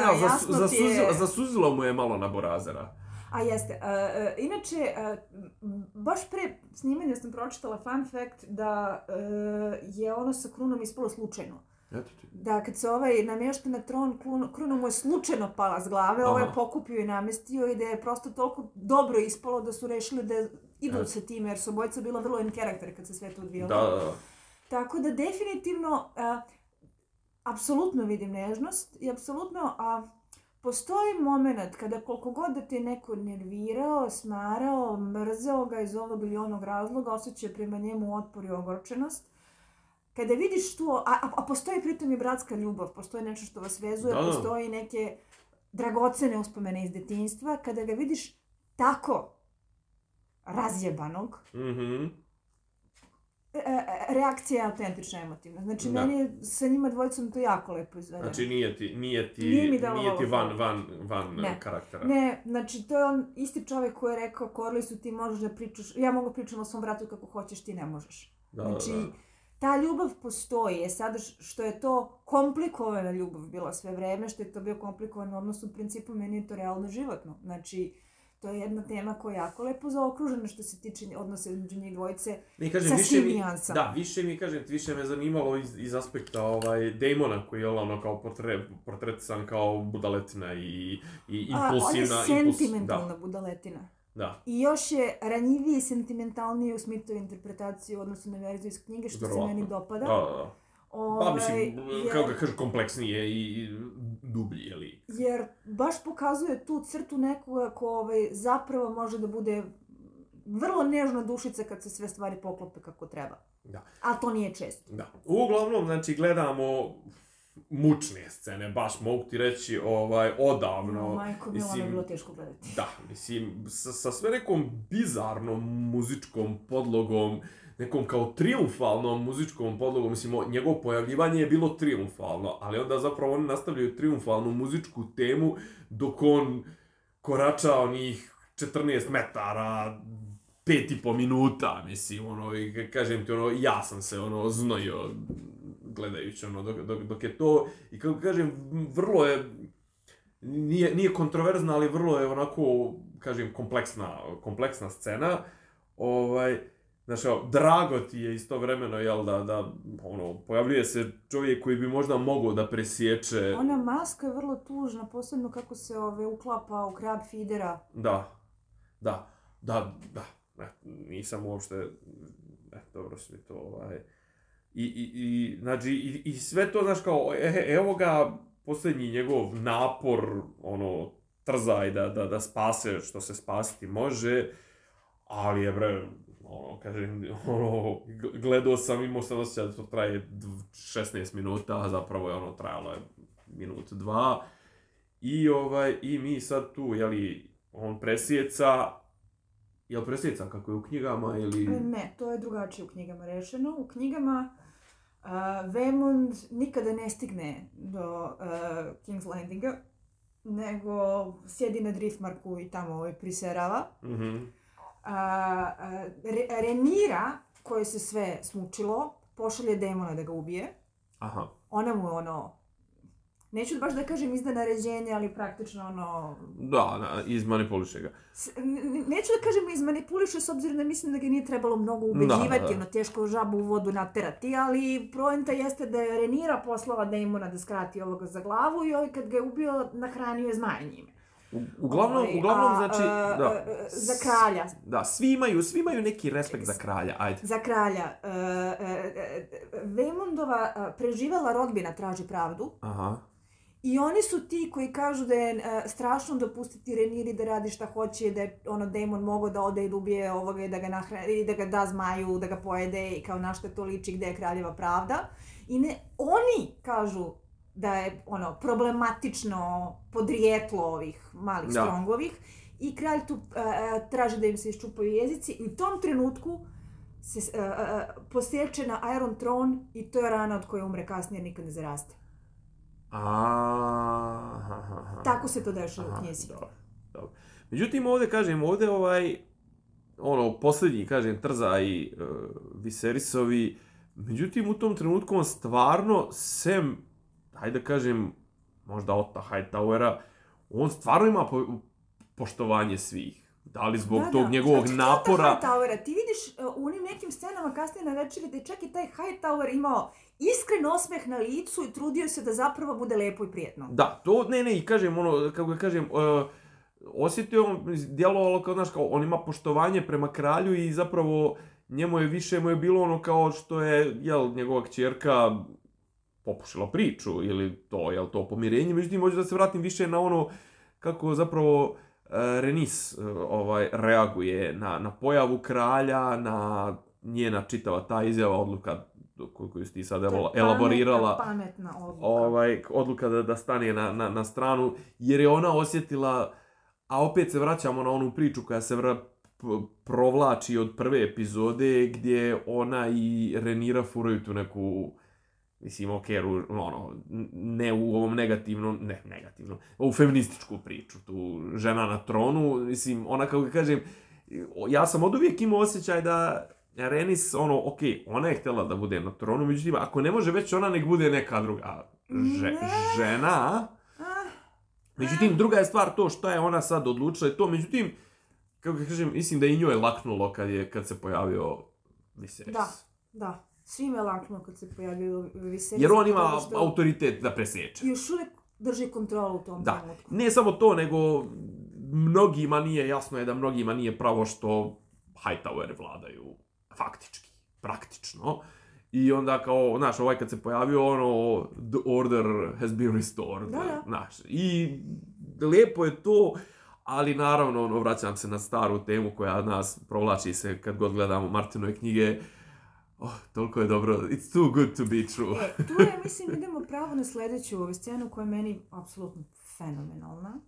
[SPEAKER 1] za, za,
[SPEAKER 2] ti je.
[SPEAKER 1] suzilo, mu je malo na Borazera.
[SPEAKER 2] A jeste. Uh, uh, inače, uh, baš pre snimanja sam pročitala fun fact da uh, je ono sa krunom ispalo slučajno.
[SPEAKER 1] Eto ti.
[SPEAKER 2] Da kad se ovaj namješta na tron, krun- kruna mu je slučajno pala s glave, ovaj je
[SPEAKER 1] Aha.
[SPEAKER 2] pokupio i namestio i da je prosto toliko dobro ispalo da su rešili da idu
[SPEAKER 1] Eto.
[SPEAKER 2] sa time, jer su obojica bila vrlo in karakter kad se sve to odvijalo.
[SPEAKER 1] Da, da, da.
[SPEAKER 2] Tako da definitivno, a, apsolutno vidim nežnost i apsolutno a, postoji moment kada koliko god da te neko nervirao, smarao, mrzeo ga iz ovog ili onog razloga, osjećaj prema njemu otpor i ogorčenost, kada vidiš tu, a, a, a postoji pritom i bratska ljubav, postoji nešto što vas vezuje,
[SPEAKER 1] Da, da.
[SPEAKER 2] postoji neke dragocene uspomene iz detinjstva, kada ga vidiš tako razjebanog, e, e, reakcija je autentična emotivna. Znači,
[SPEAKER 1] Da.
[SPEAKER 2] meni je sa njima dvojicom to jako lepo izvedeno.
[SPEAKER 1] Znači nije ti, nije ti,
[SPEAKER 2] Nije mi
[SPEAKER 1] nije, ti van, van, van
[SPEAKER 2] Ne.
[SPEAKER 1] karaktera.
[SPEAKER 2] Ne, znači to je on isti čovjek koji je rekao Corlisu ti možeš da pričaš, ja mogu pričam o svom bratu kako hoćeš, ti ne možeš.
[SPEAKER 1] Da,
[SPEAKER 2] znači,
[SPEAKER 1] da.
[SPEAKER 2] ta ljubav postoji, je sada što je to komplikovana ljubav bila sve vreme, što je to bio komplikovan odnos, u principu meni je to realno životno. Znači, to je jedna tema koja je jako lepo zaokružena što se tiče odnosa između njih dvojice.
[SPEAKER 1] Ne, kažem,
[SPEAKER 2] sa
[SPEAKER 1] više
[SPEAKER 2] svim
[SPEAKER 1] mi,
[SPEAKER 2] nijansama.
[SPEAKER 1] da, više mi, kažem, više me zanimalo iz, iz aspekta ovaj, Damona, koji je ono kao portre, portretisan kao budaletina i, i
[SPEAKER 2] A, on je
[SPEAKER 1] impulsivna. impuls-
[SPEAKER 2] sentimentalna
[SPEAKER 1] da,
[SPEAKER 2] budaletina.
[SPEAKER 1] da,
[SPEAKER 2] I još je ranjiviji i sentimentalniji u Smithovi interpretaciji u odnosu na verziju iz knjige, što se
[SPEAKER 1] Verovatno.
[SPEAKER 2] meni dopada.
[SPEAKER 1] da, da, da. Pa
[SPEAKER 2] Ovaj,
[SPEAKER 1] mislim,
[SPEAKER 2] jer-
[SPEAKER 1] kako ga kažeš, kompleksnije i, dublji, jeli?
[SPEAKER 2] Jer baš pokazuje tu crtu nekoga ko ovaj, zapravo može da bude vrlo nežna dušica kad se sve stvari poklope kako treba.
[SPEAKER 1] Da.
[SPEAKER 2] A to nije često.
[SPEAKER 1] Da. Uglavnom, znači, gledamo mučne scene, baš mogu ti reći, ovaj, odavno.
[SPEAKER 2] No, majko, Mila,
[SPEAKER 1] mislim,
[SPEAKER 2] je bilo teško gledati.
[SPEAKER 1] Da, mislim, sa, sa sve nekom bizarnom muzičkom podlogom, nekom kao triumfalnom muzičkom podlogom, mislim, njegovo pojavljivanje je bilo triumfalno, ali onda zapravo oni nastavljaju triumfalnu muzičku temu dok on korača onih 14 metara, pet i po minuta, mislim, ono, i ka- kažem ti, ono, ja sam se, ono, znojio gledajući, ono, dok, dok, dok je to, i kako kažem, vrlo je, nije, nije kontroverzna, ali vrlo je onako, kažem, kompleksna, kompleksna scena. Ovaj, znaš, evo, drago ti je istovremeno, jel, da, da, ono, pojavljuje se čovjek koji bi možda mogao da presječe,
[SPEAKER 2] Ona maska je vrlo tužna, posebno kako se ove, uklapa u krab fidera.
[SPEAKER 1] da, da, da, da, ne, nisam uopšte, ne, dobro si mi to, ovaj, i, i, i, znači, i, i sve to, znaš, kao, e, evo ga, posljednji njegov napor, ono, trzaj da, da, da spase što se spasiti može, ali je, bre, ono, kažem, ono, gledao sam, imao sam osjećaj da to traje dv- 16 minuta, a zapravo je ono trajalo je minut, dva, i ovaj, i mi sad tu, jeli, on presjeca, jel presjeca kako je u knjigama ili...
[SPEAKER 2] E, Ne, to je drugačije u knjigama rešeno. U knjigama uh, Vemund nikada ne stigne do uh, King's Landinga, nego sjedi na Driftmarku i tamo ovaj, priserava.
[SPEAKER 1] Mhm.
[SPEAKER 2] A, a, Re, Renira, koje se sve smučilo, pošalje demona da ga ubije.
[SPEAKER 1] Aha.
[SPEAKER 2] Ona mu ono, neću baš da kažem izda naređenje, ali praktično ono,
[SPEAKER 1] Da, da, izmanipuliše ga.
[SPEAKER 2] S- neću da kažem izmanipuliše s obzirom da mislim da ga nije trebalo mnogo ubeđivati,
[SPEAKER 1] Da, da.
[SPEAKER 2] ono teško žabu u vodu naterati, ali poenta jeste da je Renira poslala Damona da skrati ovoga za glavu i ovaj kad ga je ubio nahranio je zmaje njime.
[SPEAKER 1] U, uglavnom,
[SPEAKER 2] Ovaj,
[SPEAKER 1] uglavnom,
[SPEAKER 2] a,
[SPEAKER 1] znači,
[SPEAKER 2] a,
[SPEAKER 1] da.
[SPEAKER 2] a, za kralja.
[SPEAKER 1] Da, svi imaju, svi imaju neki respekt za kralja, ajde.
[SPEAKER 2] Za kralja. Uh, uh, Vemundova uh, preživela rodbina traži pravdu
[SPEAKER 1] Aha.
[SPEAKER 2] i oni su ti koji kažu da je uh, strašno dopustiti Reniri da radi šta hoće, da je ono Demon mogao da ode i da ubije ovoga i da ga, nahrani, da ga da zmaju, da ga pojede i kao na što to liči gde je kraljeva pravda. I ne, oni kažu da je ono problematično podrijetlo ovih malih
[SPEAKER 1] Da.
[SPEAKER 2] strongovih i kralj tu uh, traži da im se iščupaju jezici i u tom trenutku se uh, uh, posjeće na Iron Throne i to je rana od koje umre kasnije nikad ne zaraste.
[SPEAKER 1] Aha, aha.
[SPEAKER 2] Tako se to dešava u knjizi.
[SPEAKER 1] Dobro, dobro. Međutim, ovdje, kažem, ovdje ovaj, ono, posljednji, kažem, Trza i uh, Viserisovi, međutim, u tom trenutku on stvarno, sem, hajde da kažem, možda Otta Hightowera, on stvarno ima po, poštovanje svih. Da li zbog tog njegovog
[SPEAKER 2] Znači,
[SPEAKER 1] napora...
[SPEAKER 2] Hightowera, ti vidiš uh, u onim nekim scenama kasnije na večeri da je čak i taj Hightower imao iskren osmeh na licu i trudio se da zapravo bude lepo i prijetno.
[SPEAKER 1] Da, to, ne, ne, i kažem, ono, kako ga kažem, uh, osjetio on, djelovalo kao, znaš, kao, on ima poštovanje prema kralju i zapravo njemu je više, mu je bilo ono kao što je, jel, njegova kćerka popušila priču ili to, jel, to pomirenje, međutim, hoću da se vratim više na ono kako zapravo uh, Renis uh, ovaj, reaguje na, na pojavu kralja, na njena čitava ta izjava, odluka koju si ti sad
[SPEAKER 2] je
[SPEAKER 1] elaborirala
[SPEAKER 2] Pametna, pametna odluka.
[SPEAKER 1] ovaj, odluka da, da stane na, na, na stranu, jer je ona osjetila, a opet se vraćamo na onu priču koja se vra, provlači od prve epizode gdje ona i Renira furaju tu neku mislim, ok, ru- ono, ne u ovom negativnom, ne, negativnom, ovu feminističku priču, tu žena na tronu, mislim, ona, kako ga kažem, ja sam od uvijek imao osjećaj da Renis, ono, ok, ona je htjela da bude na tronu, međutim, ako ne može već ona, nek bude neka druga že, žena,
[SPEAKER 2] Ah,
[SPEAKER 1] Međutim, druga je stvar to što je ona sad odlučila i to, međutim, kako kažem, mislim da i njoj laknulo kad, je, kad se pojavio Viserys.
[SPEAKER 2] Da. da. Svima je laknulo kad se pojavio Viserys.
[SPEAKER 1] Jer on ima
[SPEAKER 2] što
[SPEAKER 1] autoritet da preseče.
[SPEAKER 2] Još uvijek drži kontrolu u tom
[SPEAKER 1] Da.
[SPEAKER 2] trenutku.
[SPEAKER 1] Ne samo to, nego mnogima nije, jasno je da mnogima nije pravo što Hightoweri vladaju faktički, praktično. I onda kao, znaš, ovaj kad se pojavio, ono, the order has been restored.
[SPEAKER 2] Da, da.
[SPEAKER 1] Znaš, i lijepo je to, ali naravno, ono, vraćam se na staru temu koja nas provlači se kad god gledamo Martinove knjige. Oh, toliko je dobro. It's too good to be true.
[SPEAKER 2] E, tu je, mislim, idemo pravo na sljedeću ovu scenu koja je meni apsolutno fenomenalna.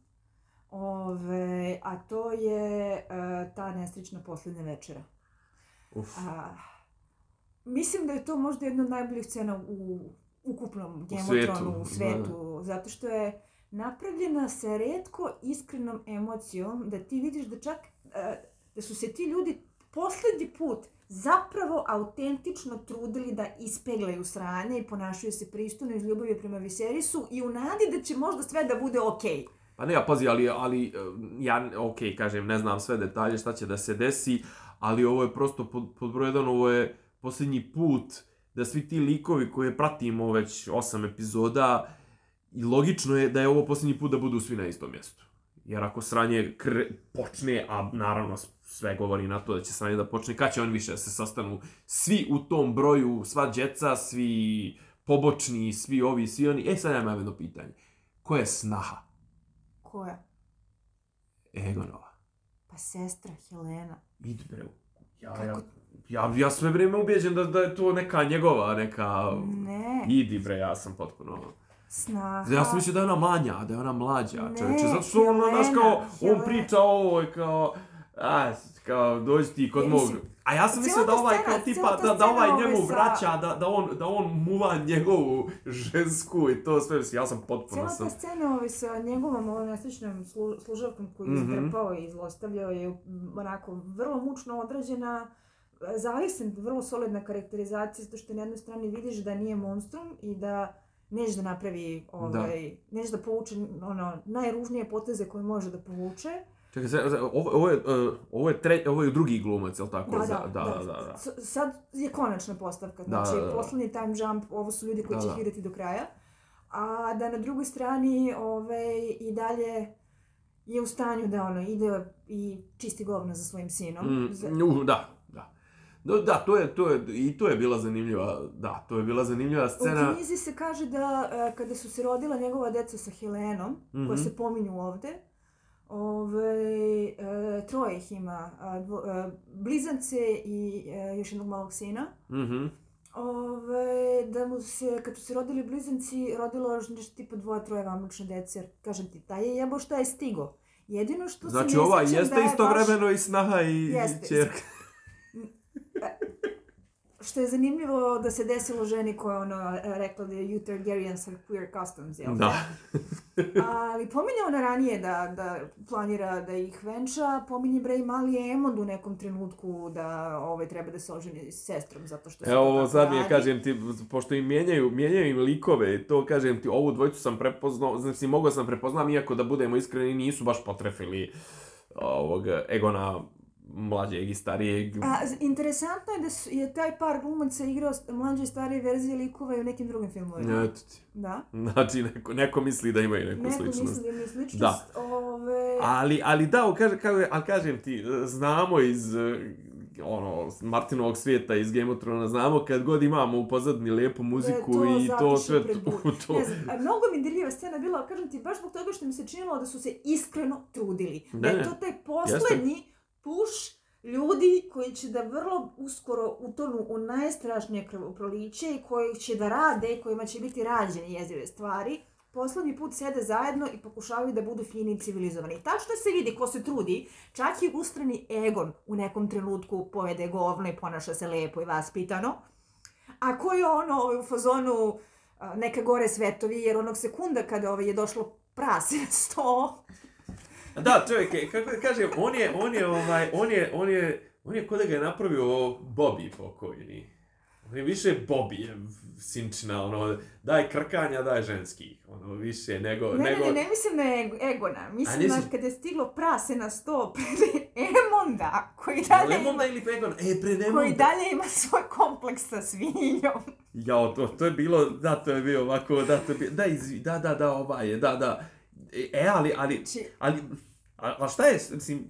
[SPEAKER 2] Ove, a to je e, ta nesrećna posljednja večera.
[SPEAKER 1] Uf.
[SPEAKER 2] A, mislim da je to možda jedna od najboljih scena u ukupnom
[SPEAKER 1] svijetu, da.
[SPEAKER 2] u svetu, zato što je napravljena sa redko iskrenom emocijom da ti vidiš da čak e, da su se ti ljudi posljednji put zapravo autentično trudili da ispeglaju sranje i ponašaju se pristojno iz ljubavi prema Viserisu i u nadi da će možda sve da bude okej.
[SPEAKER 1] Pa ne, ja pazi, ali, ali e, ja, ok, kažem, ne znam sve detalje šta će da se desi, ali ovo je prosto pod, pod ovo je posljednji put da svi ti likovi koje pratimo već osam epizoda, i logično je da je ovo posljednji put da budu svi na istom mjestu. Jer ako sranje kre, počne, a naravno sve govori na to da će sranje da počne, kad će oni više da se sastanu svi u tom broju, sva djeca, svi pobočni, svi ovi, svi oni. E, sad ja imam jedno pitanje. Ko je snaha?
[SPEAKER 2] Koja?
[SPEAKER 1] Egonova.
[SPEAKER 2] Pa sestra Helena.
[SPEAKER 1] Idi bre. Ja,
[SPEAKER 2] Kako?
[SPEAKER 1] ja, ja, ja sve vrijeme ubijeđen da, da je to neka njegova, neka...
[SPEAKER 2] Ne.
[SPEAKER 1] Idi bre, ja sam potpuno...
[SPEAKER 2] Snaha.
[SPEAKER 1] Ja sam mislio da je ona manja, da je ona mlađa,
[SPEAKER 2] Ne,
[SPEAKER 1] čovječe. Zato što ona, znaš,
[SPEAKER 2] Helena,
[SPEAKER 1] kao, on priča o ovoj, kao... A, kao, dođi ti kod mog... A ja sam mislio
[SPEAKER 2] cijela
[SPEAKER 1] da ovaj, kao,
[SPEAKER 2] cijela
[SPEAKER 1] tipa, da, da ovaj njemu
[SPEAKER 2] sa-
[SPEAKER 1] vraća, da, da, on, da on muva njegovu žensku i to sve, ja sam potpuno
[SPEAKER 2] Cijela
[SPEAKER 1] sam...
[SPEAKER 2] ta scena ovaj, sa njegovom ovom nesrećnom slu, služavkom koju je
[SPEAKER 1] Mhm.
[SPEAKER 2] izdrpao i zlostavljao je mm, onako vrlo mučno odrađena. Zavisem, vrlo solidna karakterizacija, zato što na jednoj strani vidiš da nije monstrum i da neće da napravi, ovaj, neće da povuče ono, najružnije poteze koje može da povuče.
[SPEAKER 1] Čekaj, sad, ovo, ovo, je, uh, ovo, je tre, ovo je drugi glumac, jel tako?
[SPEAKER 2] Da, da,
[SPEAKER 1] da, da, da.
[SPEAKER 2] S- Sad je konačna postavka,
[SPEAKER 1] Da,
[SPEAKER 2] znači
[SPEAKER 1] da, da.
[SPEAKER 2] poslednji time jump, ovo su ljudi koji
[SPEAKER 1] Da,
[SPEAKER 2] će
[SPEAKER 1] da.
[SPEAKER 2] ih igrati do kraja. A da na drugoj strani ovaj, i dalje je u stanju da ono ide i čisti govna za svojim sinom.
[SPEAKER 1] Mm,
[SPEAKER 2] Za-
[SPEAKER 1] da, da. To je, to je, i to je bila zanimljiva, da, to je bila zanimljiva
[SPEAKER 2] U
[SPEAKER 1] scena.
[SPEAKER 2] knjizi se kaže da e, kada su se rodila njegova deca sa Helenom, koje
[SPEAKER 1] Mhm.
[SPEAKER 2] se pominju ovde, Ove, e, troje ih ima, a, dvo, e, blizance i e, još jednog malog sina.
[SPEAKER 1] Mhm.
[SPEAKER 2] Ove, da mu se, kad su se rodili blizanci, rodilo još nešto tipa dvoje, troje vamlične dece, jer kažem ti, taj je jebo šta je stigo. Jedino što
[SPEAKER 1] Znači,
[SPEAKER 2] se ne
[SPEAKER 1] ova jeste
[SPEAKER 2] da je
[SPEAKER 1] istovremeno i snaha i,
[SPEAKER 2] Jeste.
[SPEAKER 1] i čerka.
[SPEAKER 2] Što je zanimljivo da se desilo ženi koja je ono rekla da je you Targaryens have queer customs, jel?
[SPEAKER 1] Da.
[SPEAKER 2] Ali pominje ona ranije da, da planira da ih venča, pominje bre i mali Emond u nekom trenutku da ovaj, treba da se oženi s sestrom zato što se
[SPEAKER 1] Evo, ovo sad mi je, kažem ti, pošto im mijenjaju, mijenjaju im likove, to kažem ti, ovu dvojicu sam prepoznao, znači mogao sam prepoznam, iako da budemo iskreni, nisu baš potrefili ovog Egona mlađeg i starijeg.
[SPEAKER 2] A, interesantno je da su, je taj par glumaca igrao mlađe i starije verzije likova i u nekim drugim filmovima.
[SPEAKER 1] Eto ti.
[SPEAKER 2] Da.
[SPEAKER 1] Znači, neko, neko misli da imaju neku
[SPEAKER 2] Neko
[SPEAKER 1] sličnost.
[SPEAKER 2] misli da imaju sličnost.
[SPEAKER 1] Da.
[SPEAKER 2] Ove...
[SPEAKER 1] Ali, ali da, kaže, kaže, ali kažem ti, znamo iz eh, ono, Martinovog svijeta iz Game of Thrones, znamo kad god imamo u pozadini lijepu muziku
[SPEAKER 2] Da je
[SPEAKER 1] i to sve
[SPEAKER 2] pred
[SPEAKER 1] to, to.
[SPEAKER 2] Ne znam, mnogo mi dirljiva scena bila, kažem ti, baš zbog toga što mi se činilo da su se iskreno trudili. Da
[SPEAKER 1] Ne,
[SPEAKER 2] je
[SPEAKER 1] ne.
[SPEAKER 2] to taj poslednji push ljudi koji će da vrlo uskoro utonu u najstrašnije krvoproliće i koji će da rade i kojima će biti rađene jezive stvari. poslednji put sede zajedno i pokušavaju da budu fini i civilizovani. Tačno se vidi ko se trudi, čak i ustrani Egon u nekom trenutku pojede govno i ponaša se lepo i vaspitano. A ko je ono ovaj, u fazonu neka gore svetovi, jer onog sekunda kada ovaj, je došlo prase na sto,
[SPEAKER 1] Da, čovjek, kako da kažem, on je, on je, ovaj, on je, on je, on je kod da ga je napravio Bobby pokojni. On je više Bobby je sinčina, ono, daj krkanja, daj ženski, ono, više nego,
[SPEAKER 2] Ne,
[SPEAKER 1] nego...
[SPEAKER 2] ne, ne, ne mislim na Eg- Egona. Mislim
[SPEAKER 1] nisi-
[SPEAKER 2] na kada je stiglo prase na sto pred Emonda, koji
[SPEAKER 1] Je
[SPEAKER 2] dalje,
[SPEAKER 1] li
[SPEAKER 2] ima,
[SPEAKER 1] Emonda ili Pegon? E, pre
[SPEAKER 2] koji
[SPEAKER 1] Emonda.
[SPEAKER 2] dalje ima svoj kompleks sa svinjom.
[SPEAKER 1] Jao, to, to je bilo, da, to je bio ovako, da, to je bio, da, izvi, da, da, da, ovaj je, da, da. E, ali, ali,
[SPEAKER 2] Či-
[SPEAKER 1] ali, a, a šta je, mislim,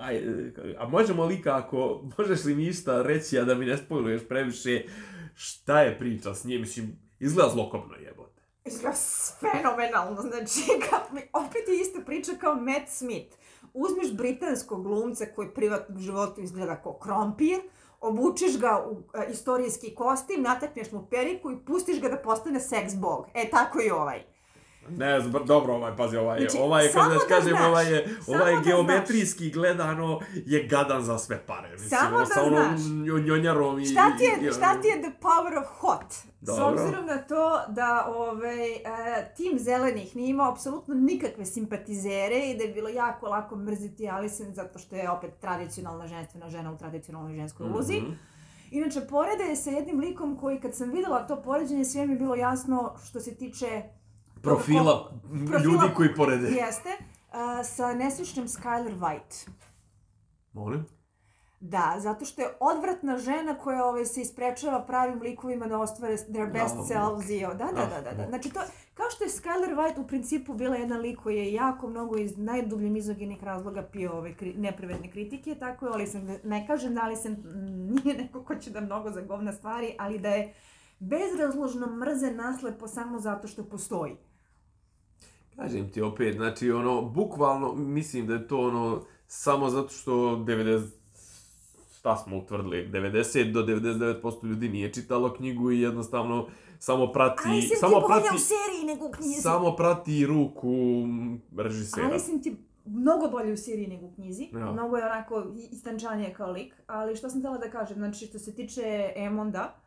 [SPEAKER 1] aj, e, a možemo li kako, možeš li mi išta reći, a da mi ne spojluješ previše, šta je priča s njim, mislim, izgleda zlokobno jebote.
[SPEAKER 2] Izgleda fenomenalno, znači, kad mi, opet je ista priča kao Matt Smith. Uzmeš britanskog glumca koji privatnom životu izgleda kao krompir, obučeš ga u a, istorijski kostim, natakneš mu periku i pustiš ga da postane seks bog. E, tako i ovaj.
[SPEAKER 1] Ne, zbr, dobro, ovaj, pazi, ovaj, je-
[SPEAKER 2] Znači,
[SPEAKER 1] ovaj,
[SPEAKER 2] samo
[SPEAKER 1] kad
[SPEAKER 2] da
[SPEAKER 1] kažem,
[SPEAKER 2] znaš,
[SPEAKER 1] ovaj je, ovaj je
[SPEAKER 2] da
[SPEAKER 1] geometrijski gledano je gadan za sve pare, mislim,
[SPEAKER 2] Samo da
[SPEAKER 1] sa onom
[SPEAKER 2] znaš.
[SPEAKER 1] njo- njonjarom i...
[SPEAKER 2] Šta ti
[SPEAKER 1] i- i
[SPEAKER 2] je, šta ti je the power of hot? S
[SPEAKER 1] Dobro.
[SPEAKER 2] obzirom na to da ovaj, e, tim zelenih nije imao apsolutno nikakve simpatizere i da je bilo jako lako mrziti Alison zato što je opet tradicionalna ženstvena žena u tradicionalnoj ženskoj ulozi.
[SPEAKER 1] Mhm.
[SPEAKER 2] Inače, porede je sa jednim likom koji kad sam videla to poređenje sve mi je bilo jasno što se tiče
[SPEAKER 1] Profila,
[SPEAKER 2] Profila-
[SPEAKER 1] ljudi koji porede.
[SPEAKER 2] jeste a, sa nesrećnom Skyler White.
[SPEAKER 1] Molim?
[SPEAKER 2] Da, zato što je odvratna žena koja ovaj, se isprečava pravim likovima da ostvare their best
[SPEAKER 1] Oh,
[SPEAKER 2] selves i da, da, da, da, da. Znači to, kao što je Skyler White u principu bila jedan lik koji je jako mnogo iz najdublje mizoginih razloga pio ove kri, nepravedne kritike, tako je, ali sam, ne kažem da ali sam nije neko ko će da mnogo za govna stvari, ali da je bezrazložno mrze naslepo samo zato što postoji.
[SPEAKER 1] Kažem ti opet, znači ono, bukvalno, mislim da je to ono, samo zato što 90, šta smo utvrdili, 90 do 99% ljudi nije čitalo knjigu i jednostavno samo prati,
[SPEAKER 2] Ali sam
[SPEAKER 1] samo
[SPEAKER 2] ti
[SPEAKER 1] prati,
[SPEAKER 2] u seriji nego u knjizi.
[SPEAKER 1] samo prati ruku režisera.
[SPEAKER 2] Ali sam ti mnogo bolje u seriji nego u knjizi.
[SPEAKER 1] Ja.
[SPEAKER 2] Mnogo je onako istančanije kao lik. Ali što sam htjela da kažem, znači što se tiče Emonda,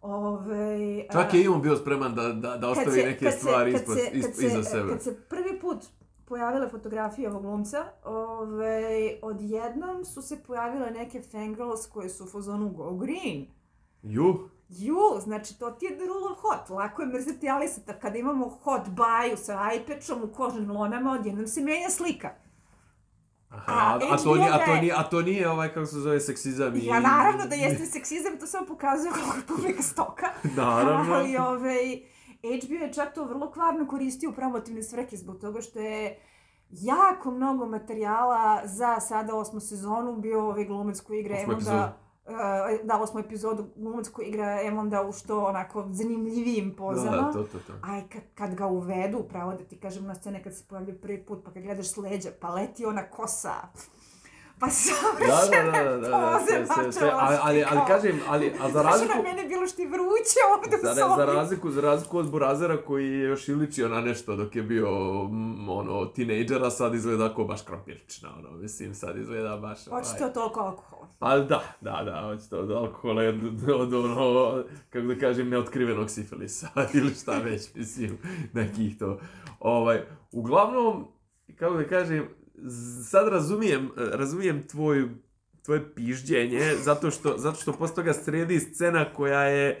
[SPEAKER 2] Ove,
[SPEAKER 1] Čak je i on bio spreman da, da, da ostavi neke stvari ispod, is, iza sebe.
[SPEAKER 2] Kad se prvi put pojavile fotografije ovog glumca, ove, odjednom su se pojavile neke fangirls koje su u fazonu go green.
[SPEAKER 1] Ju,
[SPEAKER 2] Ju, znači to ti je the rule of hot. Lako je mrziti Alisata kada imamo hot baju sa iPatchom u kožnim lonama, odjednom se menja slika.
[SPEAKER 1] Aha,
[SPEAKER 2] A
[SPEAKER 1] a, a, to nije, a, to
[SPEAKER 2] je-
[SPEAKER 1] nije, a to nije ovaj, kako se zove, seksizam i...
[SPEAKER 2] Ja naravno da jeste seksizam, to samo pokazuje koliko je publika stoka.
[SPEAKER 1] Naravno.
[SPEAKER 2] Ali ovaj, HBO je čak to vrlo kvarno koristio u promotivne svrhe zbog toga što je jako mnogo materijala za sada osmu sezonu bio ovaj glumac koji igra
[SPEAKER 1] Osmu
[SPEAKER 2] Emonda. Uh, da, osmu epizodu glumac koji igra Emonda u što onako zanimljivijim pozama.
[SPEAKER 1] Da, to, to, to.
[SPEAKER 2] Aj, kad, kad ga uvedu, pravo da ti kažem na scene kad se pojavljuje prvi put, pa kad gledaš s leđa, pa leti ona kosa. Pa
[SPEAKER 1] Da,
[SPEAKER 2] savršene
[SPEAKER 1] da, da, da, da, sve, sve, sve, ali, ali, ali kažem, ali, a za razliku,
[SPEAKER 2] na mene bilo što je vruće ovde u sobi.
[SPEAKER 1] za razliku, za razliku od Burazera koji je još i ličio na nešto dok je bio, mm, ono, tinejdžera, sad izgleda kao baš krompirčina, ono, mislim, sad izgleda baš, ovaj...
[SPEAKER 2] Očito toliko alkohola.
[SPEAKER 1] Pa da, da, da, očito od alkohola i od, od ono, kako da kažem, neotkrivenog sifilisa ili šta već, mislim, nekih to. Ovaj, uglavnom, kako da kažem, sad razumijem, razumijem tvoj, tvoje pižđenje, zato što, zato što posle toga sredi scena koja je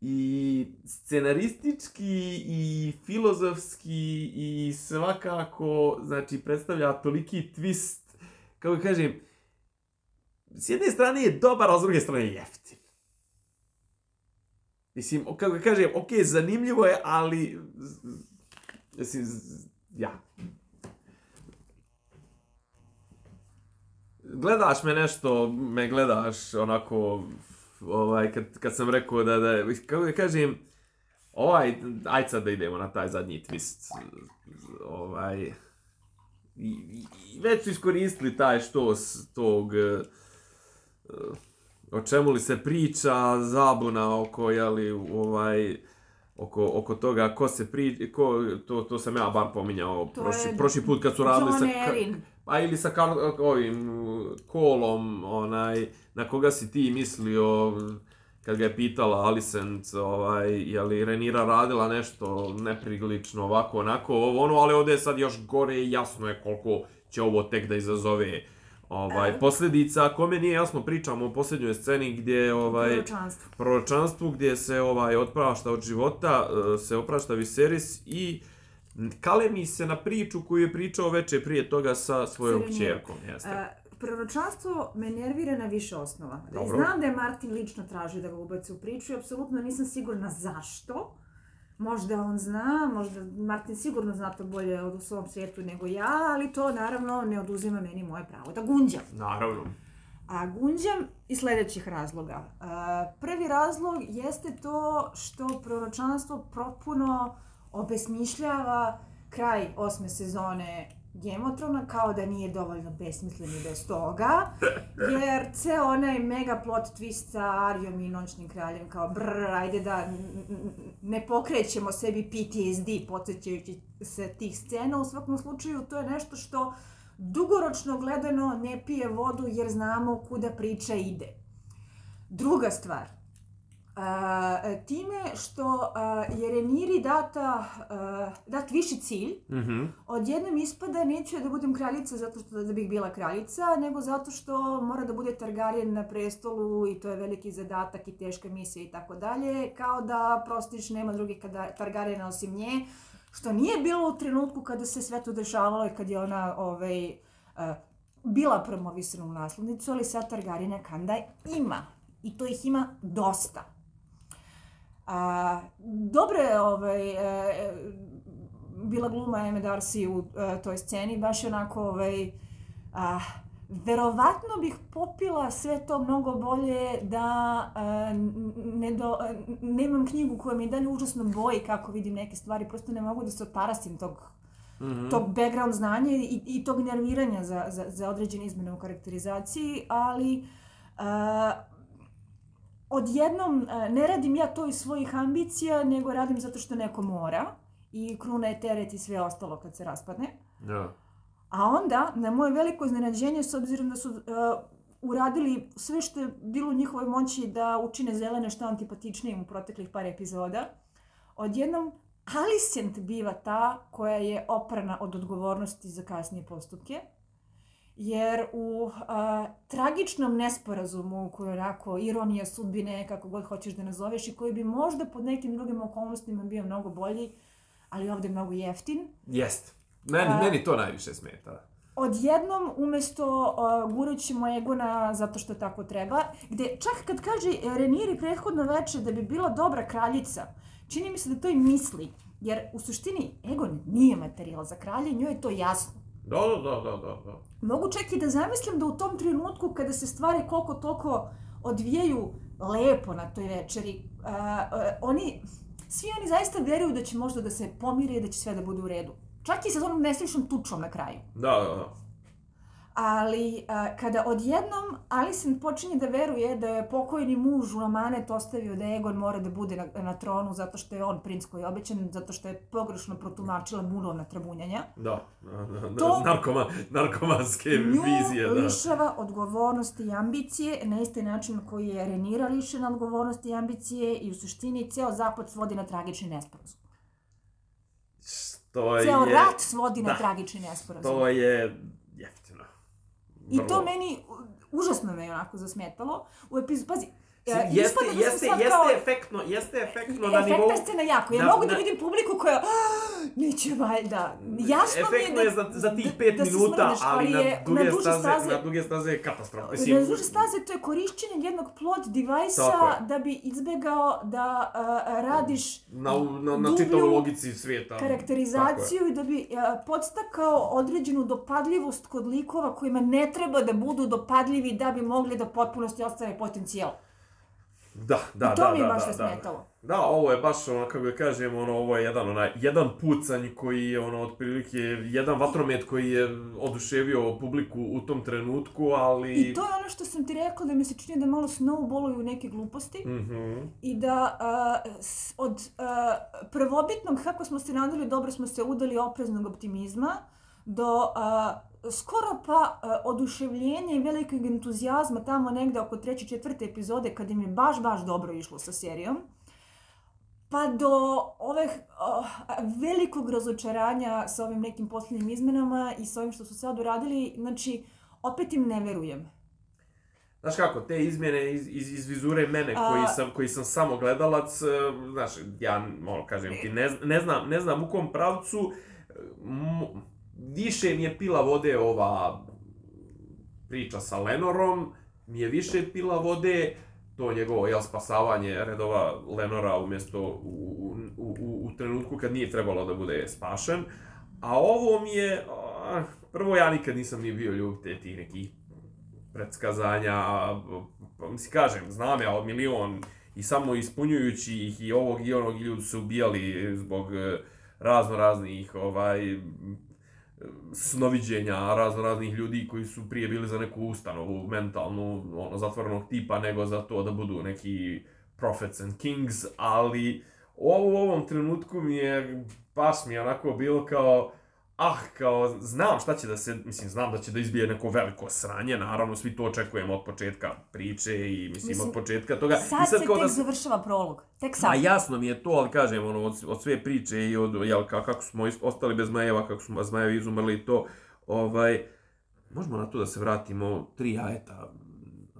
[SPEAKER 1] i scenaristički i filozofski i svakako, znači, predstavlja toliki twist, kako da kažem, s jedne strane je dobar, a s druge strane je jeftin. Mislim, kako da kažem, ok, zanimljivo je, ali... Mislim, ja. Gledaš me nešto, me gledaš onako, ovaj, kad, kad sam rekao da, da, kako da kažem, ovaj, ajde sad da idemo na taj zadnji twist, ovaj, i, i, već su iskoristili taj što tog, o čemu li se priča, zabuna oko, jeli, ovaj, oko, oko toga ko se pri... Ko, to, to sam ja bar pominjao prošli, prošli put kad su radili sa... Ka-
[SPEAKER 2] Erin.
[SPEAKER 1] Pa ili sa kar, ovim kolom, onaj, na koga si ti mislio kad ga je pitala Alicent, ovaj, je li Renira radila nešto neprilično ovako, onako, ovo, ono, ali ovdje je sad još gore i jasno je koliko će ovo tek da izazove ovaj,
[SPEAKER 2] E.
[SPEAKER 1] posljedica. Kome nije jasno, pričamo o posljednjoj sceni gdje ovaj,
[SPEAKER 2] Proročanstvo.
[SPEAKER 1] proročanstvu gdje se ovaj otprašta od života, e, se oprašta Viserys i kalemi se na priču koju je pričao veče prije toga sa svojom kćerkom, jeste.
[SPEAKER 2] E, proročanstvo me nervira na više osnova.
[SPEAKER 1] Dobro.
[SPEAKER 2] Znam da je Martin lično tražio da ga ubaci u priču i apsolutno nisam sigurna zašto. Možda on zna, možda Martin sigurno zna to bolje od u svom svijetu nego ja, ali to naravno ne oduzima meni moje pravo da gunđam.
[SPEAKER 1] Naravno.
[SPEAKER 2] A gunđam iz sljedećih razloga. E, prvi razlog jeste to što proročanstvo propuno obesmišljava kraj osme sezone Thrones, kao da nije dovoljno besmislen i bez toga, jer ceo onaj mega plot twist sa Arijom i Noćnim kraljem, kao brr, ajde da ne pokrećemo sebi PTSD podsjećajući se tih scena, u svakom slučaju to je nešto što dugoročno gledano ne pije vodu jer znamo kuda priča ide. Druga stvar, time što je Reniri data, dat viši cilj,
[SPEAKER 1] Mhm.
[SPEAKER 2] odjednom ispada neću da budem kraljica zato što da bih bila kraljica, nego zato što mora da bude Targaryen na prestolu i to je veliki zadatak i teška misija i tako dalje, kao da prostiš nema drugih kada- Targaryena osim nje, što nije bilo u trenutku kada se sve to dešavalo i kad je ona ovaj, bila promovisana u naslednicu, ali sad Targaryena kanda ima. I to ih ima dosta. A, dobro je ovaj, e, bila gluma Eme Darcy u e, toj sceni, baš onako ovaj, a, verovatno bih popila sve to mnogo bolje da e, n- ne do, e, nemam knjigu koja mi je dalje užasno boji kako vidim neke stvari, prosto ne mogu da se otarasim tog
[SPEAKER 1] Mhm.
[SPEAKER 2] tog background znanja i, i tog nerviranja za, za, za određene izmene u karakterizaciji, ali uh, odjednom uh, ne radim ja to iz svojih ambicija, nego radim zato što neko mora i kruna je teret i sve ostalo kad se raspadne.
[SPEAKER 1] Ja.
[SPEAKER 2] A onda, na moje veliko iznenađenje, s obzirom da su uh, uradili sve što je bilo u njihovoj moći da učine zelene što antipatičnijim u proteklih par epizoda, odjednom Alicent biva ta koja je oprana od odgovornosti za kasnije postupke. Jer u a, tragičnom nesporazumu, koji je onako ironija sudbine, kako god hoćeš da nazoveš, i koji bi možda pod nekim drugim okolnostima bio mnogo bolji, ali ovdje mnogo jeftin,
[SPEAKER 1] Jest. Meni,
[SPEAKER 2] A-
[SPEAKER 1] meni to najviše smeta.
[SPEAKER 2] odjednom umjesto uh, guraćemo Egona zato što tako treba, gdje čak kad kaže Reniri prethodno veče da bi bila dobra kraljica, čini mi se da to i misli, jer u suštini Egon nije materijal za kralje, njoj je to jasno.
[SPEAKER 1] Da, da, da, da, da, da.
[SPEAKER 2] Mogu čak i da zamislim da u tom trenutku kada se stvari koliko toliko odvijaju lepo na toj večeri, uh, uh, oni, svi oni zaista vjeruju da će možda da se pomire i da će sve da bude u redu. Čak i sa onom nesličnom tučom na kraju.
[SPEAKER 1] Da, da, da.
[SPEAKER 2] Ali a, kada odjednom Alicent počinje da veruje da je pokojni muž u amanet ostavio da Egon mora da bude na, na tronu zato što je on princ koji je obećan, zato što je pogrešno protumačila munovna trabunjanja,
[SPEAKER 1] Da, da, da, da.
[SPEAKER 2] To-
[SPEAKER 1] Narkoma, narkomanske vizije, da.
[SPEAKER 2] lišava odgovornosti i ambicije na isti način na koji je Renira lišena odgovornosti i ambicije i u suštini ceo zapad svodi na tragični nesporazum.
[SPEAKER 1] To
[SPEAKER 2] Ceo
[SPEAKER 1] je...
[SPEAKER 2] rat svodi na
[SPEAKER 1] da.
[SPEAKER 2] tragični nesporazum.
[SPEAKER 1] To je.
[SPEAKER 2] I to meni užasno me je onako zasmetalo. U epizodu, pazi, e,
[SPEAKER 1] Jeste,
[SPEAKER 2] da
[SPEAKER 1] jeste, jeste
[SPEAKER 2] kao-
[SPEAKER 1] efektno, jeste efektno na nivou...
[SPEAKER 2] Efektna scena jako. Ja
[SPEAKER 1] na-
[SPEAKER 2] mogu da
[SPEAKER 1] na-
[SPEAKER 2] vidim publiku koja... "Ah, Neće valjda. Jasno mi je
[SPEAKER 1] Efektno
[SPEAKER 2] da...
[SPEAKER 1] je za, za tih
[SPEAKER 2] da-
[SPEAKER 1] pet
[SPEAKER 2] da
[SPEAKER 1] minuta,
[SPEAKER 2] smrdiš,
[SPEAKER 1] ali na
[SPEAKER 2] je-
[SPEAKER 1] duge,
[SPEAKER 2] na duže
[SPEAKER 1] staze,
[SPEAKER 2] staze-
[SPEAKER 1] na duge staze je katastrofa.
[SPEAKER 2] Na duže staze to je korišćenje jednog plot device-a da bi izbegao da a, radiš
[SPEAKER 1] na, na, na čitavoj logici svijeta.
[SPEAKER 2] Karakterizaciju i da bi a, podstakao određenu dopadljivost kod likova kojima ne treba da budu dopadljivi da bi mogli da potpunosti ostave potencijal.
[SPEAKER 1] Je. Da, da,
[SPEAKER 2] I to
[SPEAKER 1] da,
[SPEAKER 2] mi je
[SPEAKER 1] da,
[SPEAKER 2] baš
[SPEAKER 1] da, da.
[SPEAKER 2] smetalo.
[SPEAKER 1] Da, ovo je baš ono, kako da kažem, ono, ovo je jedan, onaj, jedan pucanj koji je, ono, otprilike, jedan vatromet koji je oduševio publiku u tom trenutku, ali...
[SPEAKER 2] I to je ono što sam ti rekla da mi se čini da malo snowballuju neke gluposti.
[SPEAKER 1] Mhm.
[SPEAKER 2] I da s- od a, prvobitnog, kako smo se nadali, dobro smo se udali opreznog optimizma, do skoro pa oduševljenja i velikog entuzijazma tamo negde oko treće, četvrte epizode, kad im je baš, baš dobro išlo sa serijom, pa do ove velikog razočaranja sa ovim nekim posljednjim izmenama i sa ovim što su sad uradili, znači, opet im ne verujem.
[SPEAKER 1] Znaš kako, te izmjene iz, iz, iz vizure mene,
[SPEAKER 2] A-
[SPEAKER 1] koji sam, koji sam samo gledalac, e, znaš, ja, ono, kažem ti, ne, ne, znam, ne znam u kom pravcu, m- više mi je pila vode ova priča sa Lenorom, mi je više pila vode to njegovo, jel, spasavanje redova Lenora umjesto u, u, u, u trenutku kad nije trebalo da bude spašen. A ovo mi je, prvo ja nikad nisam ni bio ljubitelj tih nekih predskazanja, a, pa, mislim, kažem, znam ja od milion i samo ispunjujući ih i ovog i onog ljudi su ubijali zbog e, razno raznih ovaj snoviđenja razno raznih ljudi koji su prije bili za neku ustanovu mentalnu, ono, zatvorenog tipa, nego za to da budu neki prophets and kings, ali ovo u ovom trenutku mi je, baš mi je onako bilo kao, ah, kao, znam šta će da se, mislim, znam da će da izbije neko veliko sranje, naravno, svi to očekujemo od početka priče i, mislim,
[SPEAKER 2] Mislim,
[SPEAKER 1] od početka toga.
[SPEAKER 2] Sad,
[SPEAKER 1] I
[SPEAKER 2] se tek
[SPEAKER 1] da
[SPEAKER 2] završava prolog. Tek sad.
[SPEAKER 1] A jasno mi je to, ali kažem, ono, od, od sve priče i od, jel, ka, kako smo ostali bez zmajeva, kako smo zmajevi izumrli i to, ovaj, možemo na to da se vratimo, tri jajeta,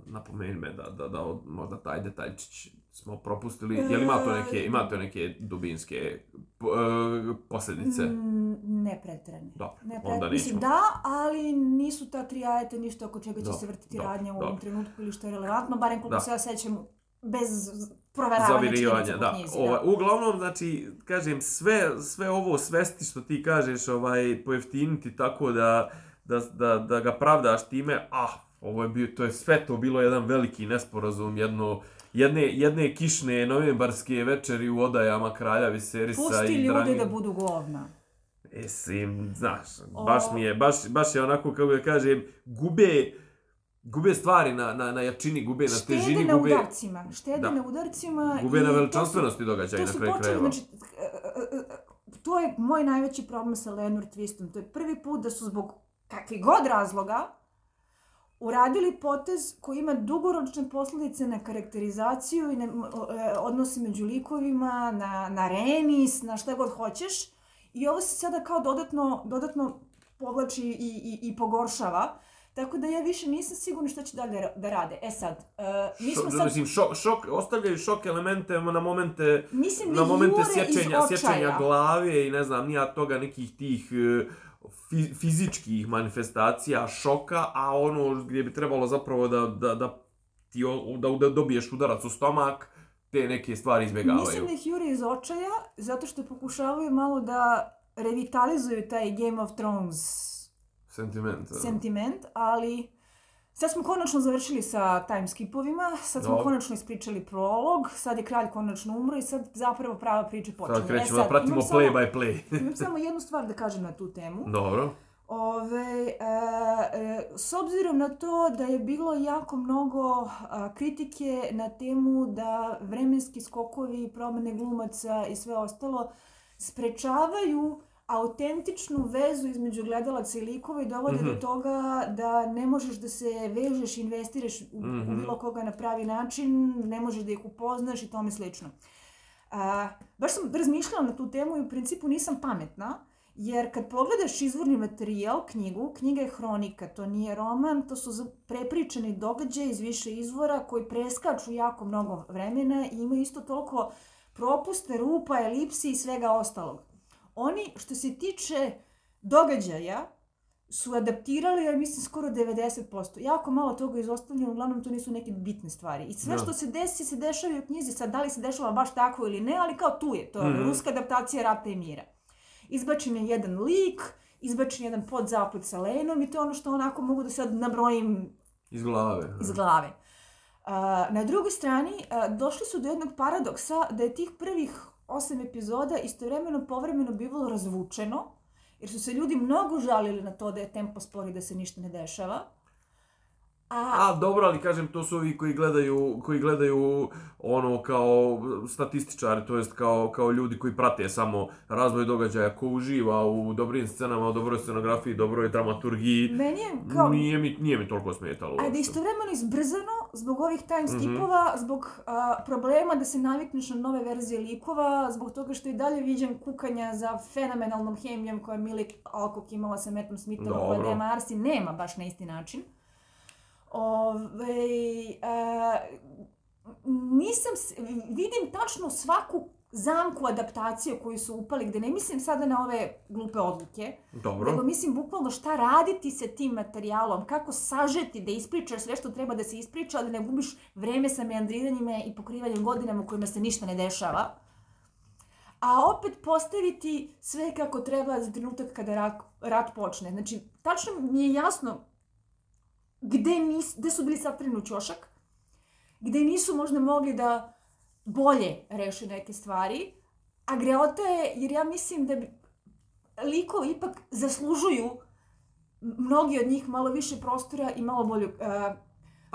[SPEAKER 1] napomeni me da, da, da, od- možda taj detaljčić smo propustili, jel ima to neke, ima to neke dubinske po, e, posljedice?
[SPEAKER 2] Mm, ne pretrane.
[SPEAKER 1] Dobro,
[SPEAKER 2] Ne
[SPEAKER 1] onda
[SPEAKER 2] pret... Mislim, da, ali nisu ta tri ajeta ništa oko čega će
[SPEAKER 1] Dobro,
[SPEAKER 2] se vrtiti
[SPEAKER 1] dobro,
[SPEAKER 2] radnja u ovom trenutku ili što je relevantno, barem koliko
[SPEAKER 1] Da.
[SPEAKER 2] se ja sećam, bez proveravanja
[SPEAKER 1] da.
[SPEAKER 2] knjizi.
[SPEAKER 1] Ovaj, uglavnom, znači, kažem, sve, sve ovo svesti što ti kažeš, ovaj, pojeftiniti tako da, da, da, da ga pravdaš time, ah, ovo je bio, to je sve to bilo jedan veliki nesporazum, jedno, jedne, jedne kišne novembarske večeri u odajama Kralja Viserisa
[SPEAKER 2] Pusti
[SPEAKER 1] i
[SPEAKER 2] ljude
[SPEAKER 1] Dragi-
[SPEAKER 2] da budu govna.
[SPEAKER 1] Mislim, znaš,
[SPEAKER 2] O-
[SPEAKER 1] baš mi je, baš, baš je onako, kako da kažem, gube, gube stvari na, na, na jačini, gube na
[SPEAKER 2] Štede
[SPEAKER 1] težini,
[SPEAKER 2] na
[SPEAKER 1] gube,
[SPEAKER 2] udarcima. Štede
[SPEAKER 1] Da.
[SPEAKER 2] na udarcima.
[SPEAKER 1] gube
[SPEAKER 2] i
[SPEAKER 1] na veličanstvenosti događaja na kraju krajeva.
[SPEAKER 2] znači, e, e, e, to je moj najveći problem sa Lenor Twistom. To je prvi put da su zbog kakvih god razloga uradili potez koji ima dugoročne posljedice na karakterizaciju i na e, odnose među likovima, na, na renis, na šta god hoćeš. I ovo se sada kao dodatno, dodatno povlači i, i, i pogoršava. Tako da ja više nisam sigurna šta će dalje da rade. E sad, uh, mi smo sad...
[SPEAKER 1] mislim, šok, šok, ostavljaju šok elemente na momente,
[SPEAKER 2] Mislim da
[SPEAKER 1] na momente sjećenja, sjećenja glave i ne znam, nija toga nekih tih e, fi, fizičkih manifestacija, šoka, a ono gdje bi trebalo zapravo da, da, da, ti, da, da dobiješ udarac u stomak, te neke stvari izbjegavaju.
[SPEAKER 2] Mislim da ih jure iz očaja, zato što pokušavaju malo da revitalizuju taj Game of Thrones
[SPEAKER 1] Sentiment.
[SPEAKER 2] sentiment, ali sad smo konačno završili sa time skipovima, sad smo
[SPEAKER 1] Dobro.
[SPEAKER 2] konačno ispričali prolog, sad je kralj konačno umro i sad zapravo prava priča počinje.
[SPEAKER 1] Sad krećemo
[SPEAKER 2] e,
[SPEAKER 1] da pratimo play
[SPEAKER 2] samo,
[SPEAKER 1] by play.
[SPEAKER 2] imam samo jednu stvar da kažem na tu temu.
[SPEAKER 1] Dobro.
[SPEAKER 2] Ove, e, e, s obzirom na to da je bilo jako mnogo a, kritike na temu da vremenski skokovi, promene glumaca i sve ostalo sprečavaju autentičnu vezu između gledalaca i likova i dovode
[SPEAKER 1] Mhm.
[SPEAKER 2] do toga da ne možeš da se vežeš i investiraš u, u
[SPEAKER 1] Mhm.
[SPEAKER 2] bilo koga na pravi način, ne možeš da ih upoznaš i tome slično. A, baš sam razmišljala na tu temu i u principu nisam pametna, jer kad pogledaš izvorni materijal, knjigu, knjiga je hronika, to nije roman, to su prepričani događaji iz više izvora koji preskaču jako mnogo vremena i imaju isto toliko propuste, rupa, elipsi i svega ostalog. Oni, što se tiče događaja, su adaptirali, ja mislim, skoro 90%. Jako malo toga je izostavljeno, uglavnom to nisu neke bitne stvari. I sve
[SPEAKER 1] Da.
[SPEAKER 2] što se desi, se dešava u knjizi. Sad, da li se dešava baš tako ili ne, ali kao tu je. To je
[SPEAKER 1] Mhm.
[SPEAKER 2] ruska adaptacija Rata i mira. Izbačen je jedan lik, izbačen je jedan podzaplet sa Lenom i to je ono što onako mogu da sad nabrojim
[SPEAKER 1] Iz glave.
[SPEAKER 2] iz glave. A, na drugoj strani, a, došli su do jednog paradoksa da je tih prvih osam epizoda istovremeno povremeno bivalo razvučeno, jer su se ljudi mnogo žalili na to da je tempo spori da se ništa ne dešava. A,
[SPEAKER 1] A dobro, ali kažem, to su ovi koji gledaju, koji gledaju ono kao statističari, to jest kao, kao ljudi koji prate samo razvoj događaja, ko uživa u dobrim scenama, u dobroj scenografiji, dobroj dramaturgiji.
[SPEAKER 2] meni je kao...
[SPEAKER 1] Nije mi, nije mi toliko smetalo.
[SPEAKER 2] Ajde,
[SPEAKER 1] uopšte.
[SPEAKER 2] istovremeno izbrzano, zbog ovih time
[SPEAKER 1] Mhm.
[SPEAKER 2] skipova, zbog a, problema da se navikneš na nove verzije likova, zbog toga što i dalje viđam kukanja za fenomenalnom hemijom koja Millie Alcock imala sa Mattom Smithom, koja. Dema Arsi nema baš na isti način. Ove, a, nisam, vidim tačno svaku zamku adaptacije koju su upali, gde ne mislim sada na ove glupe odluke,
[SPEAKER 1] Dobro.
[SPEAKER 2] nego mislim bukvalno šta raditi sa tim materijalom, kako sažeti da ispričaš sve što treba da se ispriča, a da ne gubiš vreme sa meandriranjima i pokrivanjem godinama u kojima se ništa ne dešava. A opet postaviti sve kako treba za trenutak kada rat, rat počne. Znači, tačno mi je jasno gde, nis, gde su bili satreni u ćošak, gde nisu možda mogli da bolje reše neke stvari, a greota je, jer ja mislim da bi likovi ipak zaslužuju mnogi od njih malo više prostora i malo bolju uh,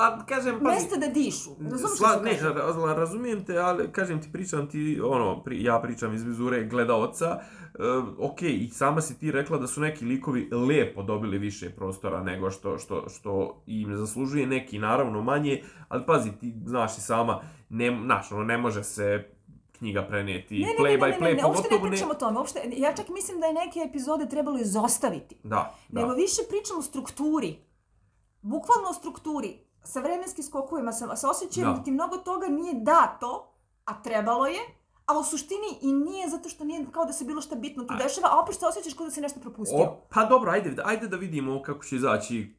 [SPEAKER 1] Pa, kažem, pazi,
[SPEAKER 2] mesta da dišu. Razumiješ
[SPEAKER 1] Sla,
[SPEAKER 2] što
[SPEAKER 1] ne, ra- razumijem te, ali kažem ti, pričam ti, ono, pri, ja pričam iz vizure gledaoca, uh, ok, i sama si ti rekla da su neki likovi lepo dobili više prostora nego što, što, što im zaslužuje, neki naravno manje, ali pazi, ti znaš i sama, ne, znaš, ono, ne može se knjiga prenijeti
[SPEAKER 2] Ne, ne,
[SPEAKER 1] play
[SPEAKER 2] ne,
[SPEAKER 1] by
[SPEAKER 2] ne,
[SPEAKER 1] play,
[SPEAKER 2] ne, ne, uopšte ne
[SPEAKER 1] pogotovo
[SPEAKER 2] pričam o tome. Uopšte, ja čak mislim da je neke epizode trebalo izostaviti.
[SPEAKER 1] Da, da.
[SPEAKER 2] Nego više pričam o strukturi. Bukvalno o strukturi. Sa vremenskim skokovima, sa, sa osjećajem
[SPEAKER 1] Da.
[SPEAKER 2] da ti mnogo toga nije dato, a trebalo je, a u suštini i nije zato što nije kao da se bilo šta bitno tu dešava, a opet se osjećaš kao da si nešto propustio.
[SPEAKER 1] O, pa dobro, ajde, ajde da vidimo kako će izaći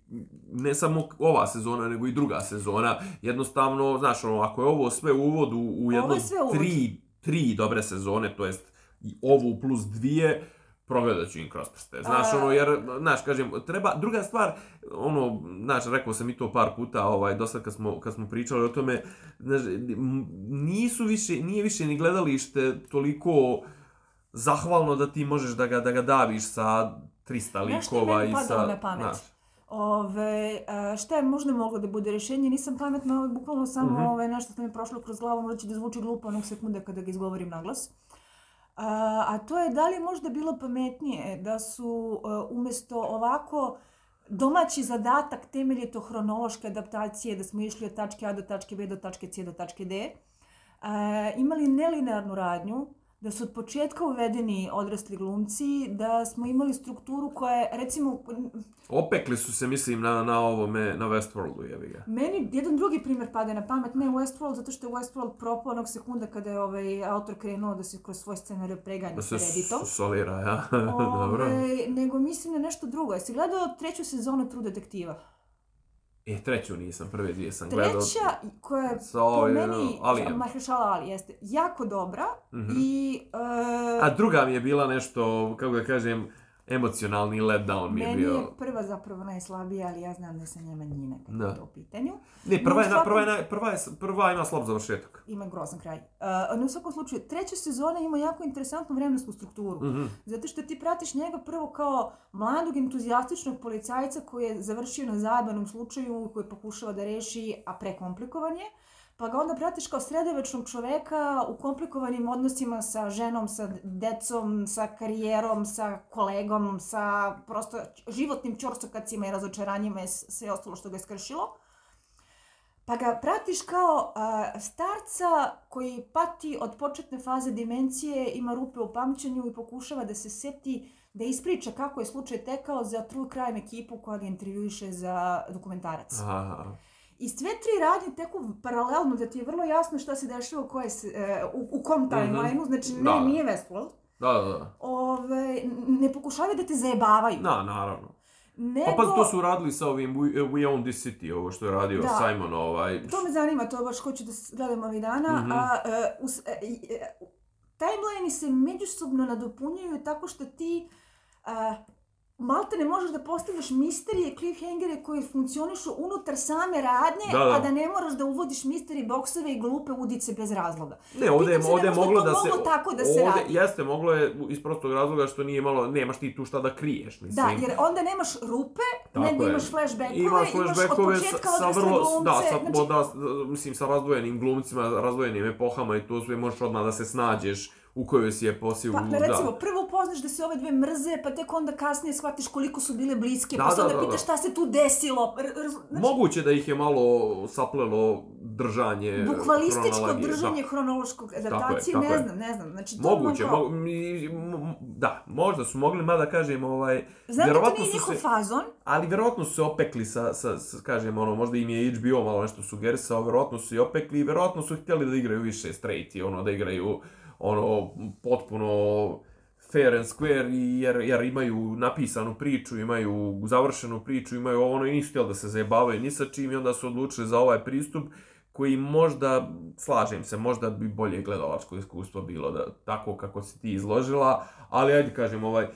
[SPEAKER 1] ne samo ova sezona, nego i druga sezona. Jednostavno, znaš, ono, ako je ovo sve uvod u, u jedno
[SPEAKER 2] je sve uvod.
[SPEAKER 1] tri, tri dobre sezone, to jest ovu plus dvije, progledat ću im kroz prste. Znaš,
[SPEAKER 2] A-
[SPEAKER 1] ono, jer, znaš, kažem, treba, druga stvar, ono, znaš, rekao sam i to par puta, ovaj, dosta kad smo, kad smo pričali o tome, znaš, nisu više, nije više ni gledalište toliko zahvalno da ti možeš da ga, da ga daviš sa 300
[SPEAKER 2] Znaš šta je
[SPEAKER 1] likova i sa...
[SPEAKER 2] na pamet?
[SPEAKER 1] znaš,
[SPEAKER 2] Ove, šta je možda moglo da bude rješenje? Nisam pametna, ovo je bukvalno samo
[SPEAKER 1] Mhm.
[SPEAKER 2] ove, nešto što mi je prošlo kroz glavu, možda će da zvuči glupo onog sekunde kada ga izgovorim na glas. A, a to je da li je možda bilo pametnije da su a, umjesto ovako domaći zadatak temeljito hronološke adaptacije, da smo išli od tačke A do tačke B do tačke C do tačke D, a, imali nelinearnu radnju, da su od početka uvedeni odrasli glumci, da smo imali strukturu koja je, recimo,
[SPEAKER 1] Opekli su se, mislim, na, na ovome, na Westworldu, jebi ga.
[SPEAKER 2] Meni jedan drugi primjer pada na pamet, ne Westworld, zato što je Westworld propao onog sekunda kada je ovaj autor krenuo da se kroz svoj scenarij preganja
[SPEAKER 1] Da se
[SPEAKER 2] Redditom.
[SPEAKER 1] s- solira, ja. Dobro.
[SPEAKER 2] Ovaj, nego mislim na nešto drugo. Jesi gledao treću sezonu True Detektiva?
[SPEAKER 1] E, treću nisam, prve dvije sam gledao.
[SPEAKER 2] Treća, koja je
[SPEAKER 1] Sa
[SPEAKER 2] po meni,
[SPEAKER 1] Alijem.
[SPEAKER 2] Mahershala Ali, jeste jako dobra
[SPEAKER 1] Mhm.
[SPEAKER 2] i uh,
[SPEAKER 1] A druga mi je bila nešto, kako da kažem, emocionalni letdown mi je
[SPEAKER 2] meni
[SPEAKER 1] bio.
[SPEAKER 2] je prva zapravo najslabija, ali ja znam da sam njema njine kad
[SPEAKER 1] Da.
[SPEAKER 2] je to u pitanju.
[SPEAKER 1] Ne, prva, je,
[SPEAKER 2] No, u
[SPEAKER 1] prva, je,
[SPEAKER 2] svakom-
[SPEAKER 1] prva, je, prva ima slab završetak.
[SPEAKER 2] Ima grozan kraj. Uh, no, u svakom slučaju, treća sezona ima jako interesantnu vremensku strukturu.
[SPEAKER 1] Mhm.
[SPEAKER 2] Zato što ti pratiš njega prvo kao mladog entuzijastičnog policajca koji je završio na zajebanom slučaju koji pokušava da reši, a prekomplikovan je. Pa ga onda pratiš kao sredovečnog čoveka u komplikovanim odnosima sa ženom, sa decom, sa karijerom, sa kolegom, sa prosto životnim čorsokacima i razočaranjima i sve ostalo što ga je skršilo. Pa ga pratiš kao a, starca koji pati od početne faze demencije, ima rupe u pamćenju i pokušava da se seti, da ispriča kako je slučaj tekao za True Crime ekipu koja ga intervjuiše za dokumentarac.
[SPEAKER 1] Aha.
[SPEAKER 2] I sve tri radnje teku paralelno, da ti je vrlo jasno šta se dešava u, koje e, u, u kom timelineu, znači ne,
[SPEAKER 1] Da.
[SPEAKER 2] nije Westworld.
[SPEAKER 1] Da, da, da.
[SPEAKER 2] Ove, ne pokušavaju da te zajebavaju.
[SPEAKER 1] Da, naravno.
[SPEAKER 2] Nego,
[SPEAKER 1] Pa pa to su radili sa ovim We, We Own This City, ovo što je radio
[SPEAKER 2] Da.
[SPEAKER 1] Simon, ovaj...
[SPEAKER 2] To me zanima, to baš hoću da gledam ovih dana.
[SPEAKER 1] Mhm.
[SPEAKER 2] A, e, us, e, i, e, timeline se međusobno nadopunjuju tako što ti a, malte ne možeš da postavljaš misterije, cliffhangere koji funkcionišu unutar same radnje,
[SPEAKER 1] Da, da.
[SPEAKER 2] a da ne moraš da uvodiš misteri boksove i glupe udice bez razloga.
[SPEAKER 1] Ne, ovdje, je- je
[SPEAKER 2] da možda
[SPEAKER 1] moglo da se...
[SPEAKER 2] moglo tako da se
[SPEAKER 1] ovdje,
[SPEAKER 2] radi.
[SPEAKER 1] Jeste, moglo je iz prostog razloga što nije malo, nemaš ti tu šta da kriješ, mislim.
[SPEAKER 2] Da, jer onda nemaš rupe,
[SPEAKER 1] Tako
[SPEAKER 2] nego
[SPEAKER 1] je.
[SPEAKER 2] imaš flashbackove,
[SPEAKER 1] Imaš
[SPEAKER 2] imaš,
[SPEAKER 1] flashbackove
[SPEAKER 2] od početka
[SPEAKER 1] sa, sa vrlo,
[SPEAKER 2] glumce,
[SPEAKER 1] da, sa,
[SPEAKER 2] znači,
[SPEAKER 1] da, mislim, sa razdvojenim glumcima, razdvojenim epohama i to sve možeš odmah da se snađeš u kojoj si eposi,
[SPEAKER 2] Pa,
[SPEAKER 1] u,
[SPEAKER 2] ne, recimo,
[SPEAKER 1] da.
[SPEAKER 2] prvo upoznaš da se ove dve mrze, pa tek onda kasnije shvatiš koliko su bile bliske,
[SPEAKER 1] Da,
[SPEAKER 2] pa se
[SPEAKER 1] da,
[SPEAKER 2] onda
[SPEAKER 1] da, da.
[SPEAKER 2] pitaš šta se tu desilo. R, r, znači,
[SPEAKER 1] Moguće da ih je malo saplelo držanje
[SPEAKER 2] bukvalističko
[SPEAKER 1] da.
[SPEAKER 2] držanje hronološkog adaptacije,
[SPEAKER 1] tako
[SPEAKER 2] ne
[SPEAKER 1] je.
[SPEAKER 2] znam, ne znam. Znači, to
[SPEAKER 1] Moguće,
[SPEAKER 2] kao-
[SPEAKER 1] mo, da, možda su mogli, mada kažem, ovaj,
[SPEAKER 2] Znam da to nije njihov
[SPEAKER 1] se-
[SPEAKER 2] fazon,
[SPEAKER 1] Ali vjerovatno su se opekli sa, sa, sa, kažem, ono, možda im je HBO malo nešto sugerisao, vjerovatno su i opekli i vjerovatno su htjeli da igraju više straight i ono, da igraju, ono, potpuno fair and square jer, jer imaju napisanu priču, imaju završenu priču, imaju ono i nisu htjeli da se zajebavaju ni sa čim i onda su odlučili za ovaj pristup koji možda, slažem se, možda bi bolje gledalačko iskustvo bilo da tako kako si ti izložila, ali ajde kažem ovaj,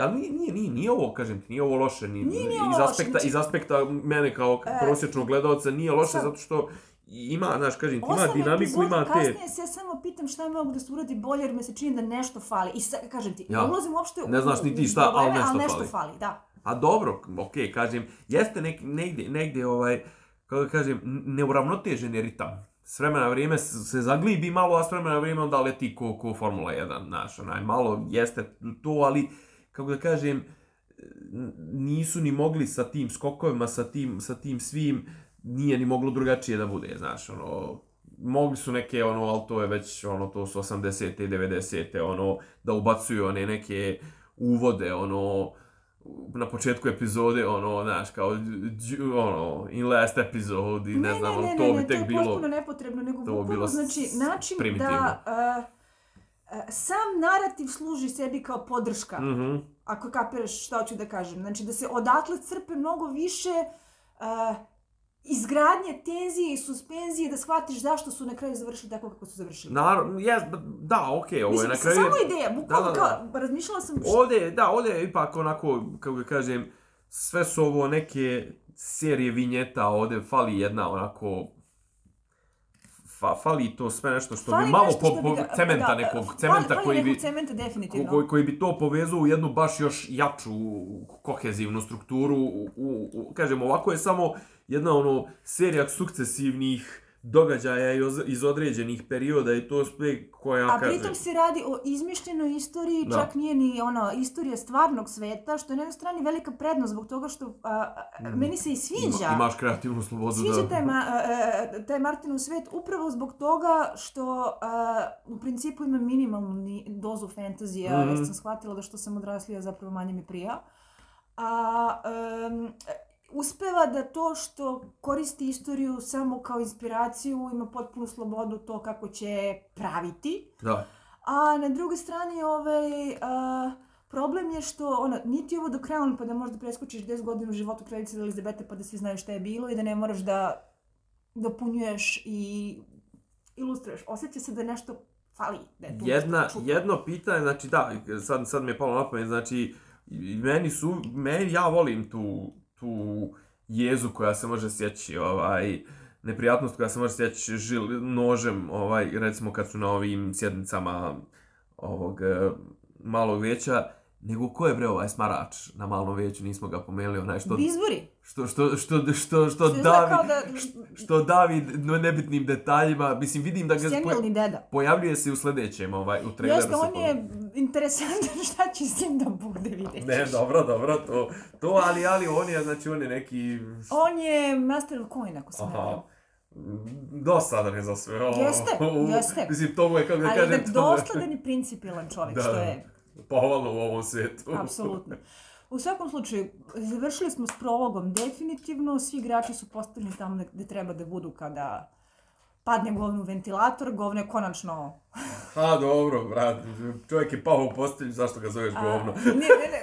[SPEAKER 1] ali nije, nije, nije, nije ovo, kažem ti, nije ovo loše, ni,
[SPEAKER 2] Nije, nije
[SPEAKER 1] iz,
[SPEAKER 2] ovo loše,
[SPEAKER 1] aspekta,
[SPEAKER 2] znači-
[SPEAKER 1] iz aspekta mene kao prosječnog gledalca nije loše
[SPEAKER 2] sad-
[SPEAKER 1] zato što ima, znaš, kažem ti, ima dinamiku, ima te...
[SPEAKER 2] kasnije se samo pitam šta je mogu da se uradi bolje jer me se čini da nešto fali. I sad, kažem ti,
[SPEAKER 1] Ja.
[SPEAKER 2] ne ulazim uopšte
[SPEAKER 1] Ne
[SPEAKER 2] u-
[SPEAKER 1] znaš ni ti šta, ali
[SPEAKER 2] probleme,
[SPEAKER 1] nešto
[SPEAKER 2] ali nešto
[SPEAKER 1] fali.
[SPEAKER 2] fali. Da.
[SPEAKER 1] A dobro, okej, kažem, jeste nek, negdje, negdje ovaj, kako da kažem, neuravnotežen ritam. S vremena na vrijeme se zaglibi malo, a s vremena na vrijeme onda leti ko, ko Formula 1, znaš, onaj, malo jeste to, ali, kako da kažem, nisu ni mogli sa tim skokovima, sa tim, sa tim svim, nije ni moglo drugačije da bude, znaš, ono, mogli su neke, ono, ali to je već, ono, to su 80. i 90. ono, da ubacuju one neke uvode, ono, na početku epizode, ono, znaš, kao, ono, in last episode i ne, znam, ono, to bi tek
[SPEAKER 2] to je
[SPEAKER 1] bilo...
[SPEAKER 2] potpuno nepotrebno, nego
[SPEAKER 1] to
[SPEAKER 2] bukvalno,
[SPEAKER 1] bilo
[SPEAKER 2] znači, način
[SPEAKER 1] primitivno.
[SPEAKER 2] da uh, sam narativ služi sebi kao podrška,
[SPEAKER 1] Mhm.
[SPEAKER 2] ako kapiraš šta hoću da kažem. Znači, da se odatle crpe mnogo više uh, izgradnje tenzije i suspenzije, da shvatiš zašto su na kraju završili tako kako su završili.
[SPEAKER 1] Naravno, jes, da, okej, ovo je
[SPEAKER 2] Mislim,
[SPEAKER 1] na kraju...
[SPEAKER 2] samo ideja, bukvalno
[SPEAKER 1] Da, da, da.
[SPEAKER 2] kao, razmišljala sam
[SPEAKER 1] Ovdje, je- da, ovdje je ipak onako, kako ga kažem, sve su ovo neke serije vinjeta, ovdje fali jedna onako, fa, fali to sve nešto što
[SPEAKER 2] Fali
[SPEAKER 1] bi malo po,
[SPEAKER 2] što bi
[SPEAKER 1] po,
[SPEAKER 2] ga-
[SPEAKER 1] cementa
[SPEAKER 2] da,
[SPEAKER 1] nekog,
[SPEAKER 2] fali-
[SPEAKER 1] cementa
[SPEAKER 2] fali
[SPEAKER 1] koji bi,
[SPEAKER 2] cementa definitivno.
[SPEAKER 1] koji, koji bi to povezao u jednu baš još jaču kohezivnu strukturu. U, u, u, kažem, ovako je samo jedna ono serija sukcesivnih događaja iz, određenih perioda i to sve koja,
[SPEAKER 2] A
[SPEAKER 1] kažem...
[SPEAKER 2] pritom se radi o izmišljenoj istoriji,
[SPEAKER 1] Da.
[SPEAKER 2] čak nije ni ona istorija stvarnog sveta, što je na jednoj strani velika prednost zbog toga što a, a, meni se i sviđa.
[SPEAKER 1] Ima, imaš kreativnu slobodu
[SPEAKER 2] Sviđa
[SPEAKER 1] da...
[SPEAKER 2] taj, ma, a, a, taj Martinov svet upravo zbog toga što a, u principu ima minimalnu ni- dozu fantazija,
[SPEAKER 1] Mhm.
[SPEAKER 2] jer sam shvatila da što sam odraslija zapravo manje mi prija. A em, uspeva da to što koristi istoriju samo kao inspiraciju ima potpunu slobodu to kako će praviti.
[SPEAKER 1] Da.
[SPEAKER 2] A na drugoj strani ovaj, a, problem je što ono, niti ovo do Crown pa da možda preskočiš 10 godina u životu kraljice Elizabete pa da svi znaju šta je bilo i da ne moraš da dopunjuješ i ilustruješ. Osjeća se da nešto fali. Da je
[SPEAKER 1] Jedna, jedno pitanje, znači da, sad, sad mi je palo na pamet, znači, meni su, meni, ja volim tu, tu jezu koja se može sjeći, ovaj, neprijatnost koja se može sjeći žil, nožem, ovaj, recimo kad su na ovim sjednicama ovog eh, malog vijeća, nego ko je bre ovaj smarač na malom vijeću, nismo ga pomenuli, onaj što,
[SPEAKER 2] Bizburi.
[SPEAKER 1] što, što, što, što, što,
[SPEAKER 2] Što izgleda
[SPEAKER 1] davi,
[SPEAKER 2] kao da...
[SPEAKER 1] što davi no nebitnim detaljima, mislim, vidim da ga...
[SPEAKER 2] Senilni deda.
[SPEAKER 1] Pojavljuje se u sljedećem, ovaj, u traileru
[SPEAKER 2] Jeste,
[SPEAKER 1] se
[SPEAKER 2] on je interesantan šta će s njim da bude, vidjet
[SPEAKER 1] Ne, dobro, dobro, to, to, ali, ali on je, znači, on je neki...
[SPEAKER 2] On je Master of Coin, ako varam.
[SPEAKER 1] Aha. Dosadan je za sve.
[SPEAKER 2] Jeste, jeste.
[SPEAKER 1] Mislim, to mu je, kako da
[SPEAKER 2] Ali
[SPEAKER 1] kažem, to mu je
[SPEAKER 2] principijelan čovjek,
[SPEAKER 1] Da,
[SPEAKER 2] što
[SPEAKER 1] da.
[SPEAKER 2] je
[SPEAKER 1] pohvalno u ovom svijetu.
[SPEAKER 2] apsolutno. U svakom slučaju, završili smo s prologom definitivno, svi igrači su postavljeni tamo gdje treba da budu kada padne govno u ventilator, govno je konačno...
[SPEAKER 1] A, dobro, brat, čovjek je pao u postelju, zašto ga zoveš
[SPEAKER 2] A,
[SPEAKER 1] govno?
[SPEAKER 2] ne, ne, ne.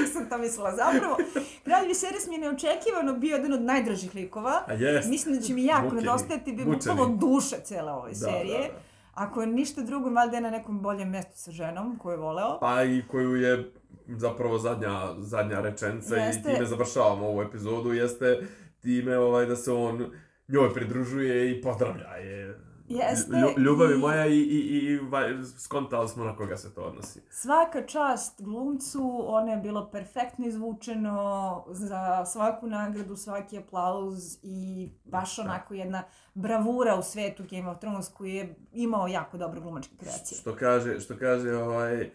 [SPEAKER 2] Nisam to mislila zapravo. Kralj Viserys mi je neočekivano bio jedan od najdražih likova.
[SPEAKER 1] A jest.
[SPEAKER 2] Mislim da će mi jako
[SPEAKER 1] Mučeni,
[SPEAKER 2] nedostajati, bio
[SPEAKER 1] mučeni.
[SPEAKER 2] bukvalno duša cele ove
[SPEAKER 1] Da,
[SPEAKER 2] serije.
[SPEAKER 1] da, da.
[SPEAKER 2] Ako ništa drugo, valjda je na nekom boljem mjestu sa ženom koju je voleo.
[SPEAKER 1] Pa i koju je zapravo zadnja, zadnja rečenica
[SPEAKER 2] Jeste.
[SPEAKER 1] i time završavamo ovu epizodu, jeste time ovaj, da se on njoj pridružuje i pozdravlja je.
[SPEAKER 2] Jeste,
[SPEAKER 1] Lju- ljubavi
[SPEAKER 2] i-
[SPEAKER 1] moja i, i, i, i skontali smo na koga se to odnosi.
[SPEAKER 2] Svaka čast glumcu, ono je bilo perfektno izvučeno za svaku nagradu, svaki aplauz i baš onako jedna bravura u svetu Game of Thrones koji je imao jako dobre glumačke kreacije.
[SPEAKER 1] Što kaže, što kaže ovaj,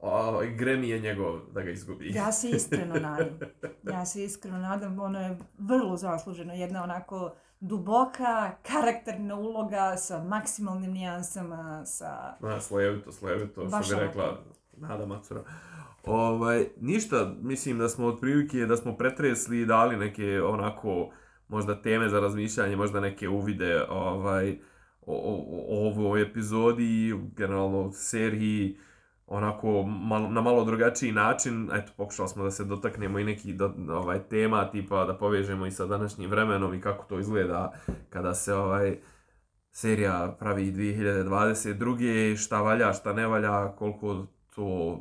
[SPEAKER 1] ovaj Grammy je njegov da ga izgubi.
[SPEAKER 2] Ja se iskreno nadam. Ja se iskreno nadam, ono je vrlo zasluženo. Jedna onako duboka, karakterna uloga sa maksimalnim nijansama, sa...
[SPEAKER 1] Na, slojevito, slojevito,
[SPEAKER 2] Baš
[SPEAKER 1] što bi rekla Nada Macura. Ovaj, ništa, mislim da smo otprilike, da smo pretresli i dali neke onako, možda teme za razmišljanje, možda neke uvide ovaj, o, o, o ovoj epizodi, generalno seriji, onako malo, na malo drugačiji način. Eto, pokušali smo da se dotaknemo i neki do, ovaj, tema, tipa da povežemo i sa današnjim vremenom i kako to izgleda kada se ovaj, serija pravi 2022. Šta valja, šta ne valja, koliko to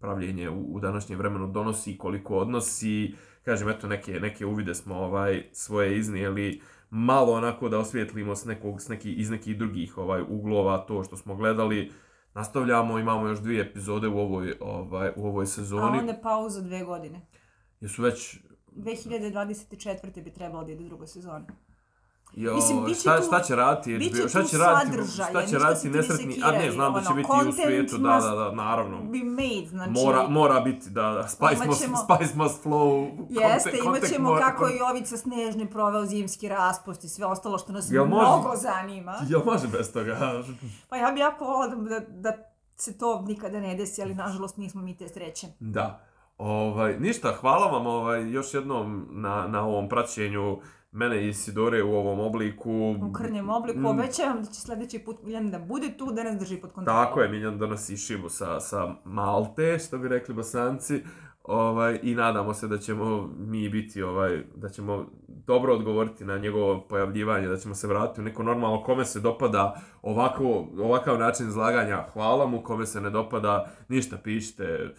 [SPEAKER 1] pravljenje u, u današnjem vremenu donosi, koliko odnosi. Kažem, eto, neke, neke uvide smo ovaj svoje iznijeli malo onako da osvijetlimo s nekog, s neki, iz nekih drugih ovaj uglova to što smo gledali. Nastavljamo, imamo još dvije epizode u ovoj, ovaj, u ovoj
[SPEAKER 2] A
[SPEAKER 1] sezoni.
[SPEAKER 2] onda pauza dve godine.
[SPEAKER 1] Jesu već
[SPEAKER 2] 2024. bi trebalo da ide druga sezona.
[SPEAKER 1] Jo,
[SPEAKER 2] Mislim, bit će
[SPEAKER 1] šta,
[SPEAKER 2] tu-
[SPEAKER 1] šta će raditi
[SPEAKER 2] bit će?
[SPEAKER 1] Šta će raditi,
[SPEAKER 2] sadržaja,
[SPEAKER 1] šta će raditi nesretni, a ne, znam da će biti i u svijetu, da,
[SPEAKER 2] must
[SPEAKER 1] da, da, naravno.
[SPEAKER 2] Be made, znači...
[SPEAKER 1] Mora, mora biti, da, da, Spice must,
[SPEAKER 2] Imaćemo-
[SPEAKER 1] Spice must flow.
[SPEAKER 2] Jeste,
[SPEAKER 1] content-
[SPEAKER 2] imat ćemo
[SPEAKER 1] mora-
[SPEAKER 2] kako je Jovica Snežni proveo zimski raspust i sve ostalo što nas
[SPEAKER 1] može?
[SPEAKER 2] mnogo zanima.
[SPEAKER 1] Jel može bez toga?
[SPEAKER 2] Pa ja bi jako volila da, da, da se to nikada ne desi, ali nažalost nismo mi te sreće.
[SPEAKER 1] Da. Ovaj, ništa, hvala vam ovaj, još jednom na, na ovom praćenju mene i Sidore u ovom obliku.
[SPEAKER 2] U krnjem obliku
[SPEAKER 1] Mm,
[SPEAKER 2] obećavam da će sljedeći put Miljan da bude tu, da nas drži pod kontrolom.
[SPEAKER 1] Tako je, Miljan donosi šibu sa, sa Malte, što bi rekli bosanci. Ovaj, I nadamo se da ćemo mi biti, ovaj, da ćemo dobro odgovoriti na njegovo pojavljivanje, da ćemo se vratiti u neko normalno, kome se dopada ovako, ovakav način izlaganja, hvala mu, kome se ne dopada, ništa pišite,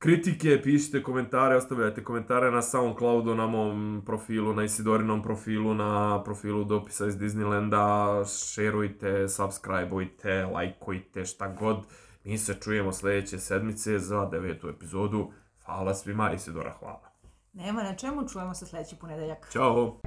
[SPEAKER 1] kritike, pišite komentare, ostavljajte komentare na Soundcloudu, na mom profilu, na Isidorinom profilu, na profilu dopisa iz Disneylanda, šerujte, subscribeujte, lajkujte, šta god. Mi se čujemo sljedeće sedmice za devetu epizodu. Hvala svima, Isidora, hvala.
[SPEAKER 2] Nema na čemu, čujemo se sljedeći ponedeljak.
[SPEAKER 1] Ćao!